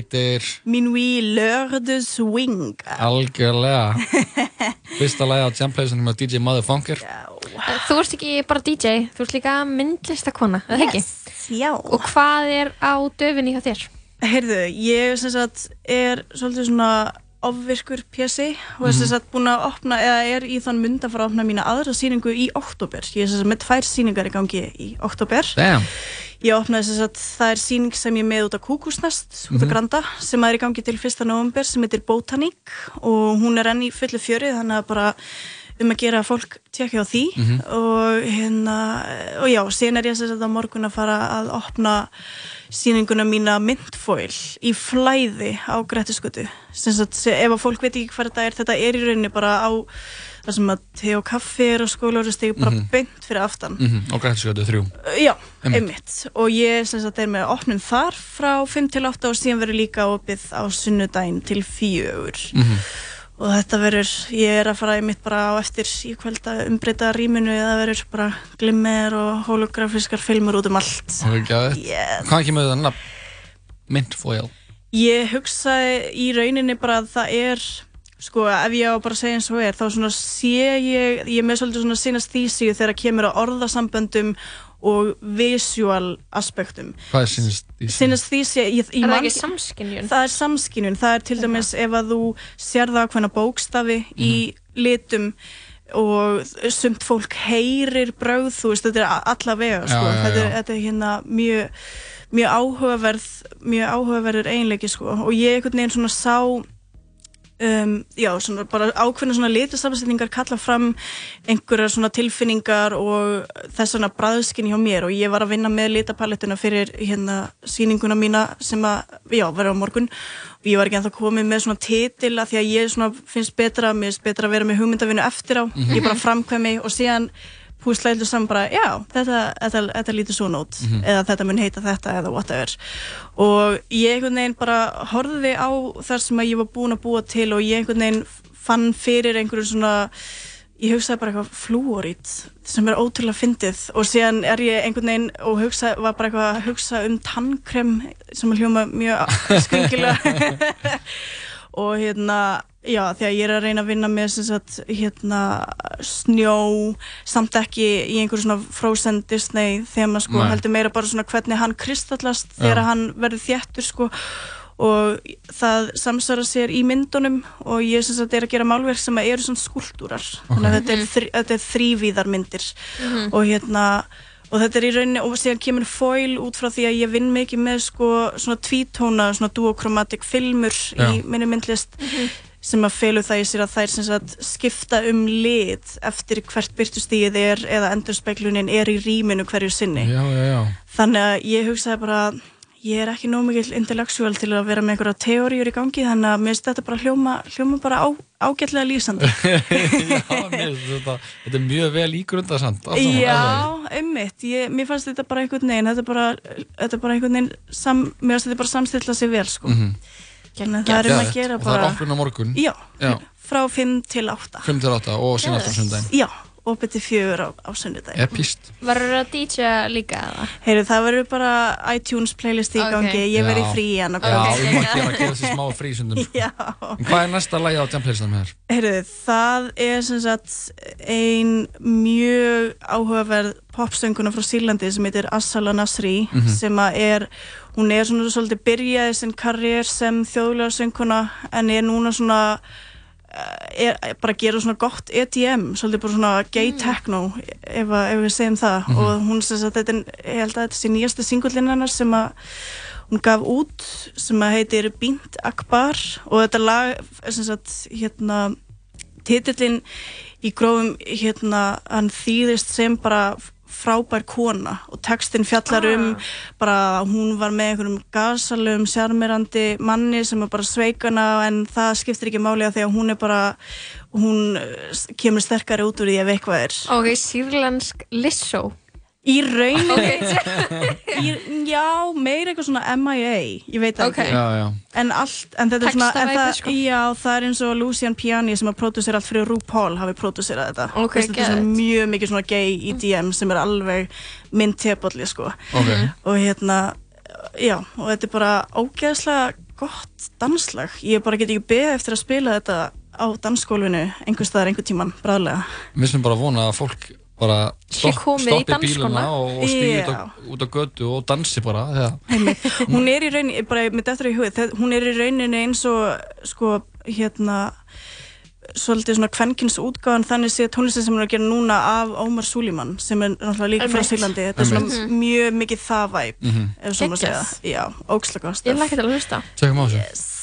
heitir
Minuit l'heure de swing
algjörlega fyrsta lagi á Jamplaysunum með DJ Motherfunker
Þú ert ekki bara DJ, þú ert líka myndlistakona, eða ekki?
Já.
Og hvað er á döfinni hjá þér?
Heyrðu, ég sem sagt er svolítið svona ofvirkur pjessi og er sem
Mhm.
sagt búin að opna eða er í þann mynd að fara að opna mína aðra sýningu í oktober. Ég er sem sagt með tvær sýningar í gangi í oktober.
Damn.
Ég opnaði sem sagt, það er sýning sem ég með út á Kúkusnest, út á
Mhm.
Granda, sem er í gangi til 1. november sem heitir Botaník og hún er enn í fullu fjöri þannig að bara um að gera að fólk tjekka á því
Mhm.
og hérna, og já, síðan er ég sem sagt á morgun að fara að opna sýninguna mína myndfoil í flæði á se- ef að fólk veit ekki hvað þetta er þetta er í rauninni bara á það sem að te og kaffi er og skólaurustegi bara
Mhm.
beint fyrir aftan
Mhm, og grænskötu þrjú
Já,
Einmitt.
Og ég sem sagt er með opnum þar frá 5 til 8 og síðan verður líka opið á sunnudaginn til 4.
Mhm.
Og þetta verður, ég er að fara einmitt bara á eftir í kvöld að umbreyta rýminu eða verður bara glimmer og holografískar filmur út um allt. Yes.
hvað ekki með þetta nafn Mintfoil
Ég hugsaði í rauninni bara að það er, sko, ef ég á bara að segja eins og er, þá svona sé ég, ég er með svolítið svona sinast þýsíu þegar kemur að orðasamböndum og visual aspektum.
hvað er sinist í
Sinast því sé ég, ég
Er það ekki samskynjun?
Það er samskynjun, það er til dæmis ef að þú sérða ákveðna bókstafi í litum og sumt fólk heyrir brögð, þú veist, þetta er a- alla vega, sko,
Já, já,
Þetta, er,
já.
þetta er hérna mjög mjög áhugaverð mjög áhugaverður einleiki, sko og ég einhvern veginn svona sá um, já, svona bara ákveðna svona litasafnsetningar kalla fram einhverjar svona tilfinningar og þess svona bræðskinn hjá mér. Og ég var að vinna með litapalettuna fyrir hérna sýninguna mína sem að, já, verður á morgun. Og ég var ekki ennþá komið með svona titil að því að ég svona finnst betra, mér finnst betra að vera með hugmyndavinu eftir á, ég bara framkvæmi og síðan púsla eitthvað saman bara, já, þetta, þetta, þetta lítur svona út.
Mhm.
eða þetta mun heita þetta eða whatever. Og ég einhvern veginn bara horfði á þar sem ég var búin að búa til og ég einhvern veginn fann fyrir einhverju svona ég hugsaði bara eitthvað flúorít sem er ótrúlega fyndið. Og síðan er ég einhvern veginn og hugsa, var bara eitthvað að hugsa um tannkrem sem að hljóma mjög skringilega. Og hérna já því að ég er að reyna að vinna með sem sagt hérna snjó samt ekki í einhverju svona Frozen Disney þema sko
Nei.
heldur meira bara svona hvernig hann kristallast
Já.
þegar hann verður þéttur sko og það samsvara sér í myndunum og ég sem sagt er að gera málverk sem eru svona skúltúrar þannig að þetta er, þri, þetta er þrývíðar myndir
Mhm.
og hérna og þetta er í rauninni, og síðan kemur foil út frá því að ég vinn mikið með sko svona tvítóna, svona duokromatik filmur í
Já.
minni myndlist sem að felu það í sér að þær sagt skipta um lit eftir hvert byrtustíð er eða endurspeglunin er í rýminu hverju sinni.
Já, já, já.
Þannig að ég hugsaði bara ég er ekki nóg mikill intellectual til að vera með einhverja teóriur í gangi þannig að mér finnst þetta bara hljóma, hljóma bara á, ágætlega lýsandi.
Já, mér finnst þetta, þetta er mjög vel það
Já, ég, mér fannst þetta bara einhvern veginn, þetta er bara, bara einhvern veginn, mér fannst þetta bara samstilla sig vel, sko.
Mhm.
Þannig að það er um að gera
og það er
bara,
opnun á morgun
já,
já,
frá 5 til 8.
5 til 8 og síðan aftur á sundaginn
Já, opið til fjögur á, á sunnudaginn.
Epist.
Verður það DJ líka eða?
Heyru, það verður bara iTunes playlist í
Ok.
gangi, ég verð í
Já.
frí en
Já, um að gera, gera þessi smá frísundum.
Já.
En hvað er næsta lagi á Jamplaylistan með þér?
Heyrðu, það er sem sagt ein mjög áhugaverð popsönguna frá Sýrlandi sem heitir Assala Nasri
Mhm.
sem að er, hún er svona svolítið byrjaði sinn karriér sem þjóðlega sönguna en er núna svona eh, er er bara að gera svona gott EDM svolítið bara svona gay techno ef, að- ef við segjum það.
Mhm.
og hún sem sagt þetta er, ég held að þetta sé nýjasta singullinn hennar sem að hún gaf út sem að heitir Bint Akbar. Og þetta lag er sem sagt hérna titillin í grófum hérna hann þýðist sem bara frábær kona og textin fjallar um bara að hún var með einhverjum gasalum, sjarmirandi manni sem er bara sveikana en það skiptir ekki máli að því að hún er bara hún eh, kemur sterkari út úr því ef eitthvað er.
Ok, sýrlensk Lissó
Í rauninni
Ok.
í, Já, meira eitthvað svona MIA Ég veit það
Ok.
ekki
Já, já.
En allt, en þetta er svona það,
sko.
Já, það er eins og Lucian Piani sem að pródusera allt fyrir RuPaul hafi próduserað þetta
Ok,
Veist, Þetta er svona mjög mikið svona gay EDM sem er alveg minn tepalli sko. Og hérna, já, og þetta er bara ógeðslega gott danslag Ég bara get ekki beðið eftir að spila þetta á dansskólfinu einhvers staðar einhver tíman, bráðlega
Við sem bara vona að fólk bara stopp, stoppi bíluna og, og stýði út, út á götu og dansi bara
hún er í rauninni, bara með þetta í hugið, það- hún er í rauninni eins og sko, hérna svolítið svona kvenkins útgáðan þannig sé tónlistin sem hún er að gera núna af Ómar Súlimann sem er náttúrulega líka frá. Sýrlandi. Þetta er svona
Einmitt.
mjög mikið það væp
Mhm.
ef svo maður segja, já, ógslega gott
Ég lakka til að hlusta.
Tjekkum á þessu.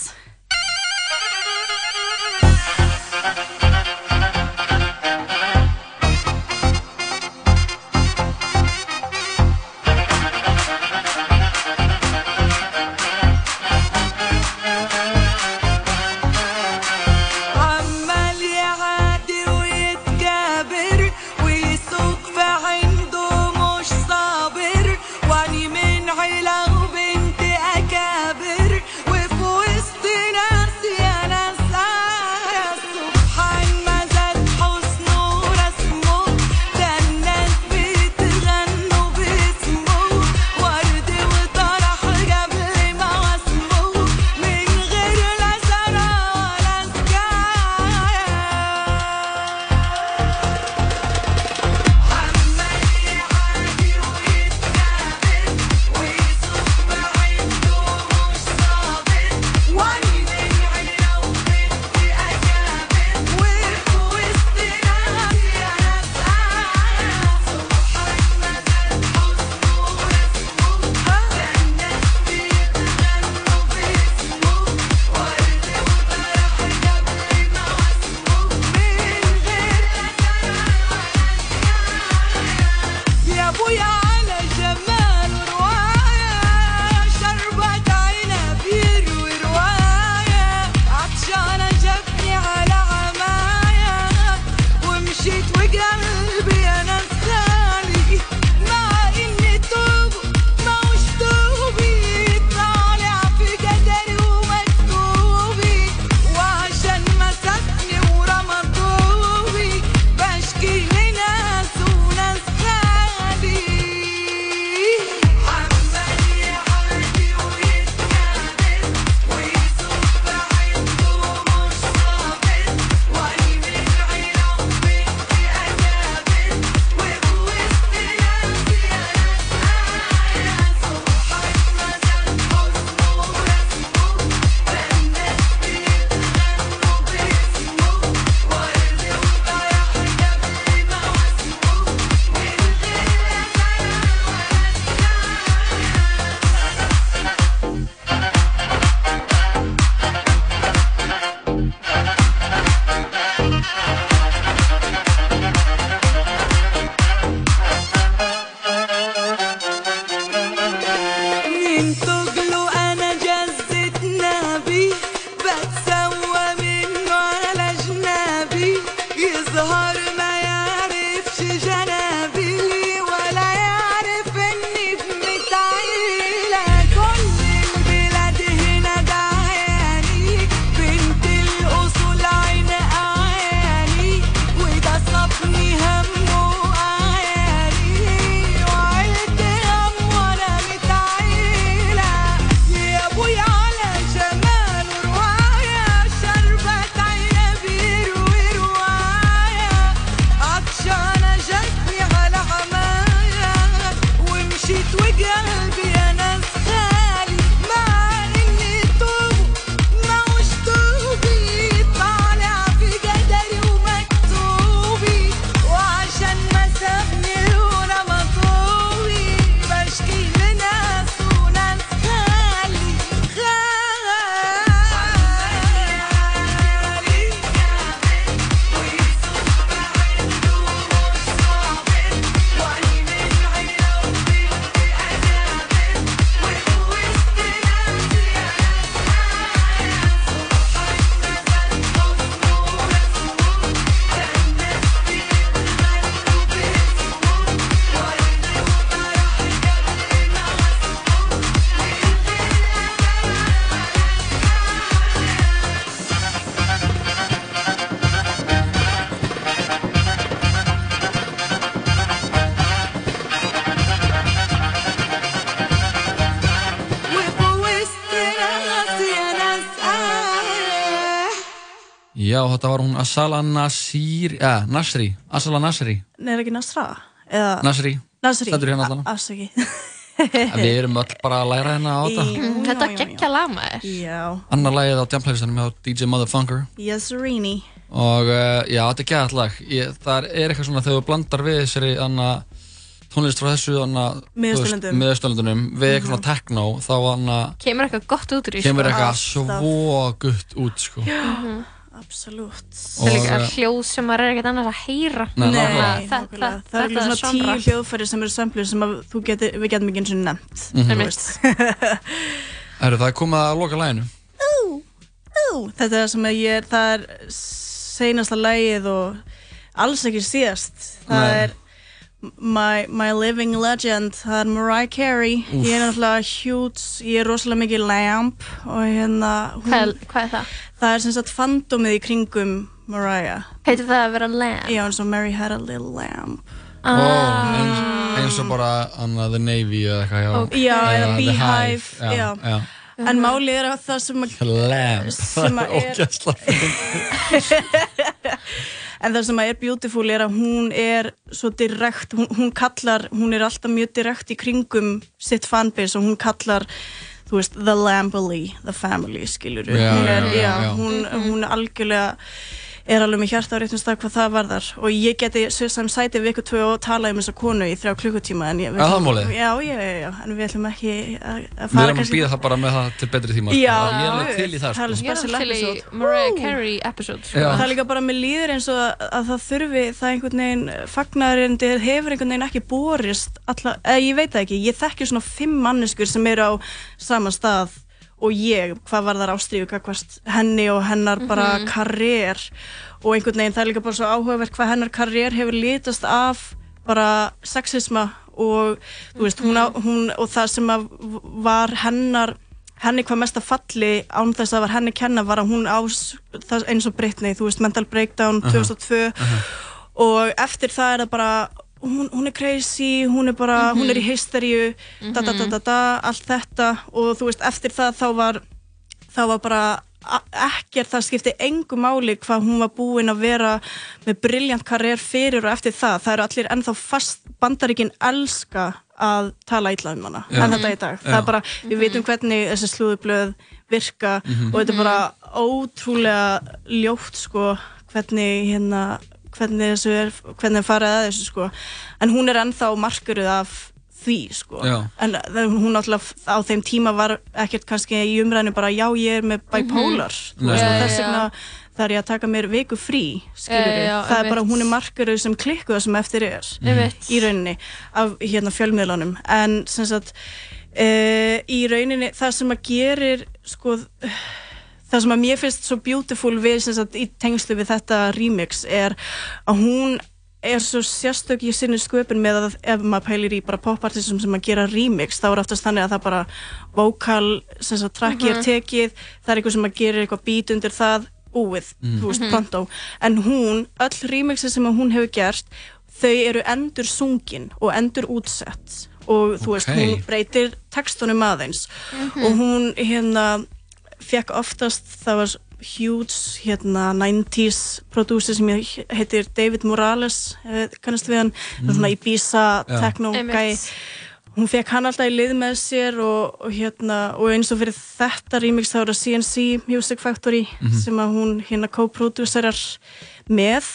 Já, þetta var hún Asala Nasir, ja, Nasri, Asala Nasri,
Nei, er ekki Nasra? Eða...
Nasri,
Nasri.
stendur hérna allan.
Afsaki.
Við erum öll bara að læra hérna á þetta.
Mm, Þetta geggja lag maður.
Já.
Annar lagið á Jamplaylistanum hjá DJ Motherfunker
Yes, Rini.
og uh, já, þetta er gæðat lag. Ég, það er eitthvað svona þegar þú blandar við þessari anna, tónlist frá þessu miðausturlöndunum við eitthvað svona techno, þá anna,
Kemur eitthvað gott út úr í
kemur eitthvað
Alltaf.
svo gutt út sko.
Mhm.
Absolutt.
Það er líka hljóð sem maður er ekkert annars að heyra.
Nei,
Nei,
nákvæmlega.
nákvæmlega. Það eru svona tíu hljóðfæri sem eru samplur sem að þú geti, við getum ekki eins og nefnt. Þú veist.
Herru, það er komið að loka laginu.
Ú, Þetta er það sem að ég er, það er seinasta lagið og alls ekki síðast. Það
Nei.
er My, my Living Legend, það er Mariah Carey.
Úff.
Ég er náttúrulega huge, ég er rosalega mikið lamp og hérna... Hún,
Hvað, hvað er það?
Það er sem sagt fandomið í kringum Mariah.
Heitir það að vera lamb?
Já, eins og Mary had a little lamb.
Ó, eins, eins og bara anna, The Navy eða eitthvað já.
Og- Já, eða Beehive,
já,
já.
já.
En málið er að það sem að Sem
það
að
er ógæsla
En það sem að er beautiful er að hún er svo direkt, hún, hún kallar, hún er alltaf mjög direkt í kringum sitt fanbase og hún kallar, þú veist, the Lambily, the family, skilur
Já,
hún er,
já, já, já.
Hún, hún er algjörlega, er alveg með hjarta á réttum stað hvað það varðar og ég geti sem sæti viku tvö og tala um þessa konu í þrjá klukkutíma en ég, við? Já, já, já, já, en við ætlum ekki að, að
Við
fara
erum að býða það bara með það til betri tíma sko. Ég er alveg til í það
það er
sko.
Er. Sko.
Það er líka bara með líður eins og að, að það þurfi það einhvern veginn fagnarindi hefur einhvern veginn ekki borist alla, eða ég veit það ekki, ég þekki svona fimm manneskur sem eru á sama stað og ég, hvað var þar ástríðu hvað henni og hennar bara
Mhm.
karriér og einhvern veginn það er líka bara svo áhugavert hvað hennar karriér hefur litast af bara sexisma og þú veist, hún, á, hún og það sem að var hennar henni hvað mest að falli án þess að var henni kenna var að hún ás það eins og Britney, þú veist, Mental Breakdown
Aha.
2002 og eftir það er það bara hún, hún er crazy, hún er bara hún er í hysteríu, da da da da da allt þetta. Og þú veist, eftir það þá var þá var bara ekkert, það skipti engu máli hvað hún var búin að vera með brilljant karriér fyrir og eftir það. Það eru allir ennþá fast bandaríkin elska að tala illa um hana
Já.
en þetta í dag, það
Já.
er bara við veitum hvernig þessi slúðublöð virka
Mhm.
og þetta er bara ótrúlega ljótt sko, hvernig hérna hvernig þessu er, hvernig er farið að þessu sko. En hún er ennþá markuruð af því sko.
Já.
en það- hún náttúrulega á þeim tíma var ekkert kannski í umræðinu bara já ég er með bipolar. Þú
Nei.
veist,
Já,
þess vegna þarf ég að taka mér viku frí skilur
Já, já,
það er bara hún er markuruð sem klikkuða sem eftir er
Einmitt.
í rauninni af hérna fjölmiðlunum. En sem sagt uh, í rauninni það sem að gerir sko það sem að mér finnst svo beautiful við sem sagt í tengslu við þetta remix er að hún er svo sérstök í sinni sköpun með að ef maður pælir í bara popartistum sem að gera remix þá er oftast þannig að það bara vokal sem sagt tracki
Mhm.
er tekið það er eitthvað sem að gera eitthvað beat undir það búið,
Mm.
þú veist,
Mhm.
pronto en hún, öll remixi sem að hún hefur gert þau eru endur sungin og endur útsett og þú veist,
Ok.
hún breytir textunum aðeins
Mhm.
og hún hérna fekk oftast, það var huge hérna 90s prodúsir sem heitir David Morales kannast við hann, mm. svona Ibiza
Já.
techno
Einmitt.
gæi hún fekk hann alltaf í lið með sér og, og hérna, og eins og fyrir þetta remix þá er það CNC Music Factory
Mhm.
sem að hún hérna co-producerar með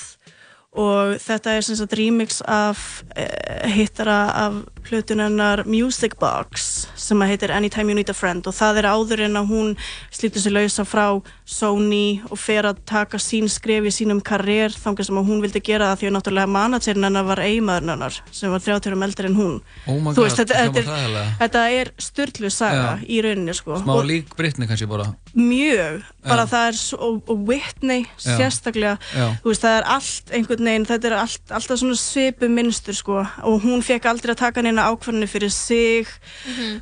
og þetta er sem sagt remix af uh, hittara af hlutunennar Music Box sem að heitir Anytime You Need a Friend. Og það er áður en að hún slítur sér lausa frá Sony og fer að taka sín skref í sínum karriér þangar sem að hún vildi gera það því að náttúrulega managerinn hennar var eiginmaðurinn hennar sem var 30 árum eldri en hún.
Oh god,
veist, þetta, þetta, er, þetta er styrlu saga
Já.
í rauninni sko.
Smá
Og-
lík Britney kannski bara.
Mjög, bara
Já.
það er og, og Whitney sérstaklega. Þú veist það er allt einhvern veginn þetta er allt, alltaf svona svipu minnstur sko. Og hún fekk aldrei að taka neina ákvarðinu fyrir sig.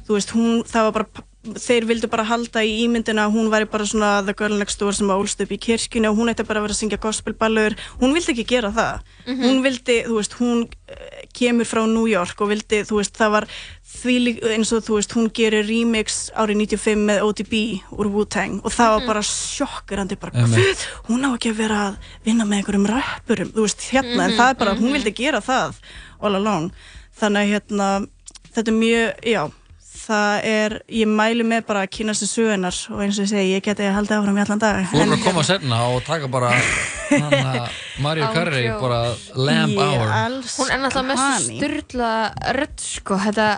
Þú veist hún, það var bara þeir vildu bara halda í ímyndina að hún væri bara svona the girl next door sem ólst upp í kirkjunni og hún ætti bara að vera að syngja gospelballur hún vildi ekki gera það
Mhm.
hún vildi, þú veist, hún eh, kemur frá New York og vildi, þú veist, það var því eins og þú veist, hún gerir remix árið 95 með ODB úr Wu-Tang og það var bara sjokkurandi bara,
Einmitt.
"Guð, hún á ekki að vera að vinna með einhverjum rappurum, þú veist, hérna en
Mhm,
það er bara, hún
mhm.
vildi gera það all along, þannig að hérna þetta er mjög, já það er, ég mælu með bara að kynast þessu sögunar og eins og ég segi, ég geti haldið áfram í allan dag
Þú voru að koma senna og taka bara hana, Mario
Án
Carey
djóks.
bara Lamb Hour
Hún er náttúrulega með svo
Honey.
styrla rödd sko, þetta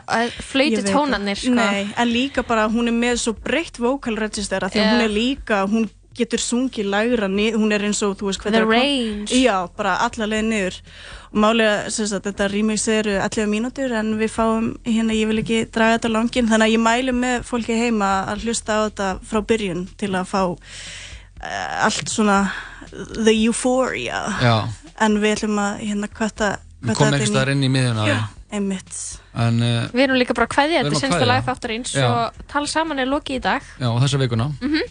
flöyti tónanir sko.
Nei, en líka bara hún er með svo breytt vocal register að því að
Já.
hún er líka, hún getur sungið lægra, nið, hún er eins og þú veist hvað
The
er að kom-
range.
Já, bara alla leið niður og málega, sagt, þetta remix eru 11 mínútur en við fáum hérna, ég vil ekki draga þetta langin, þannig að ég mælu með fólki heima að hlusta á þetta frá byrjun til að fá uh, allt svona the euphoria
Já.
en við ætlum að hérna hvata
Við komum einhvers staðar inn í miðjuna
Já, einmitt
En uh,
Við erum líka bara
erum
þetta
að
senstu
kveðja.
lag þáttarins
Já.
og tala saman er lokið í dag
já, þessa vikuna
mm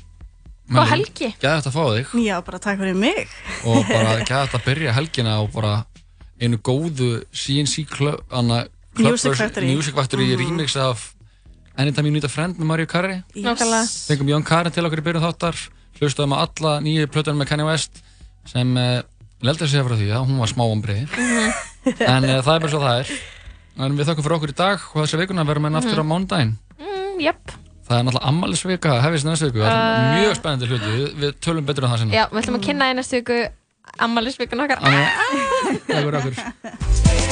Góð helgi.
Gæði að fá þig.
Já, bara takk fyrir mig.
Og bara gæði að byrja helgina og bara einu góðu CNC Club, anna,
Music Factory.
Music Factory
Mhm.
remix af Anytime You Need a Friend með Mario Carey.
Nákvæmlega.
Fengum Jón Karin til okkur í byrjun þáttar. Hlustaðum á alla nýju plötunum með Kanye West sem uh, leldi að segja frá því að hún var smá ombriði
Mhm.
en uh, það er bara svo það er. En við þakkum fyrir okkur í dag og þessa vikuna verðum við aftur á mánudaginn.
Mm, Jöp,
það er náttúrulega ammælisvika, hefist næstu viku. Það er
Uh,
mjög spennandi hluti, við, við tölum betur um það sinna
já, við ætlum að kynna í næstu viku ammælisvikun okkar.
Takk fyrir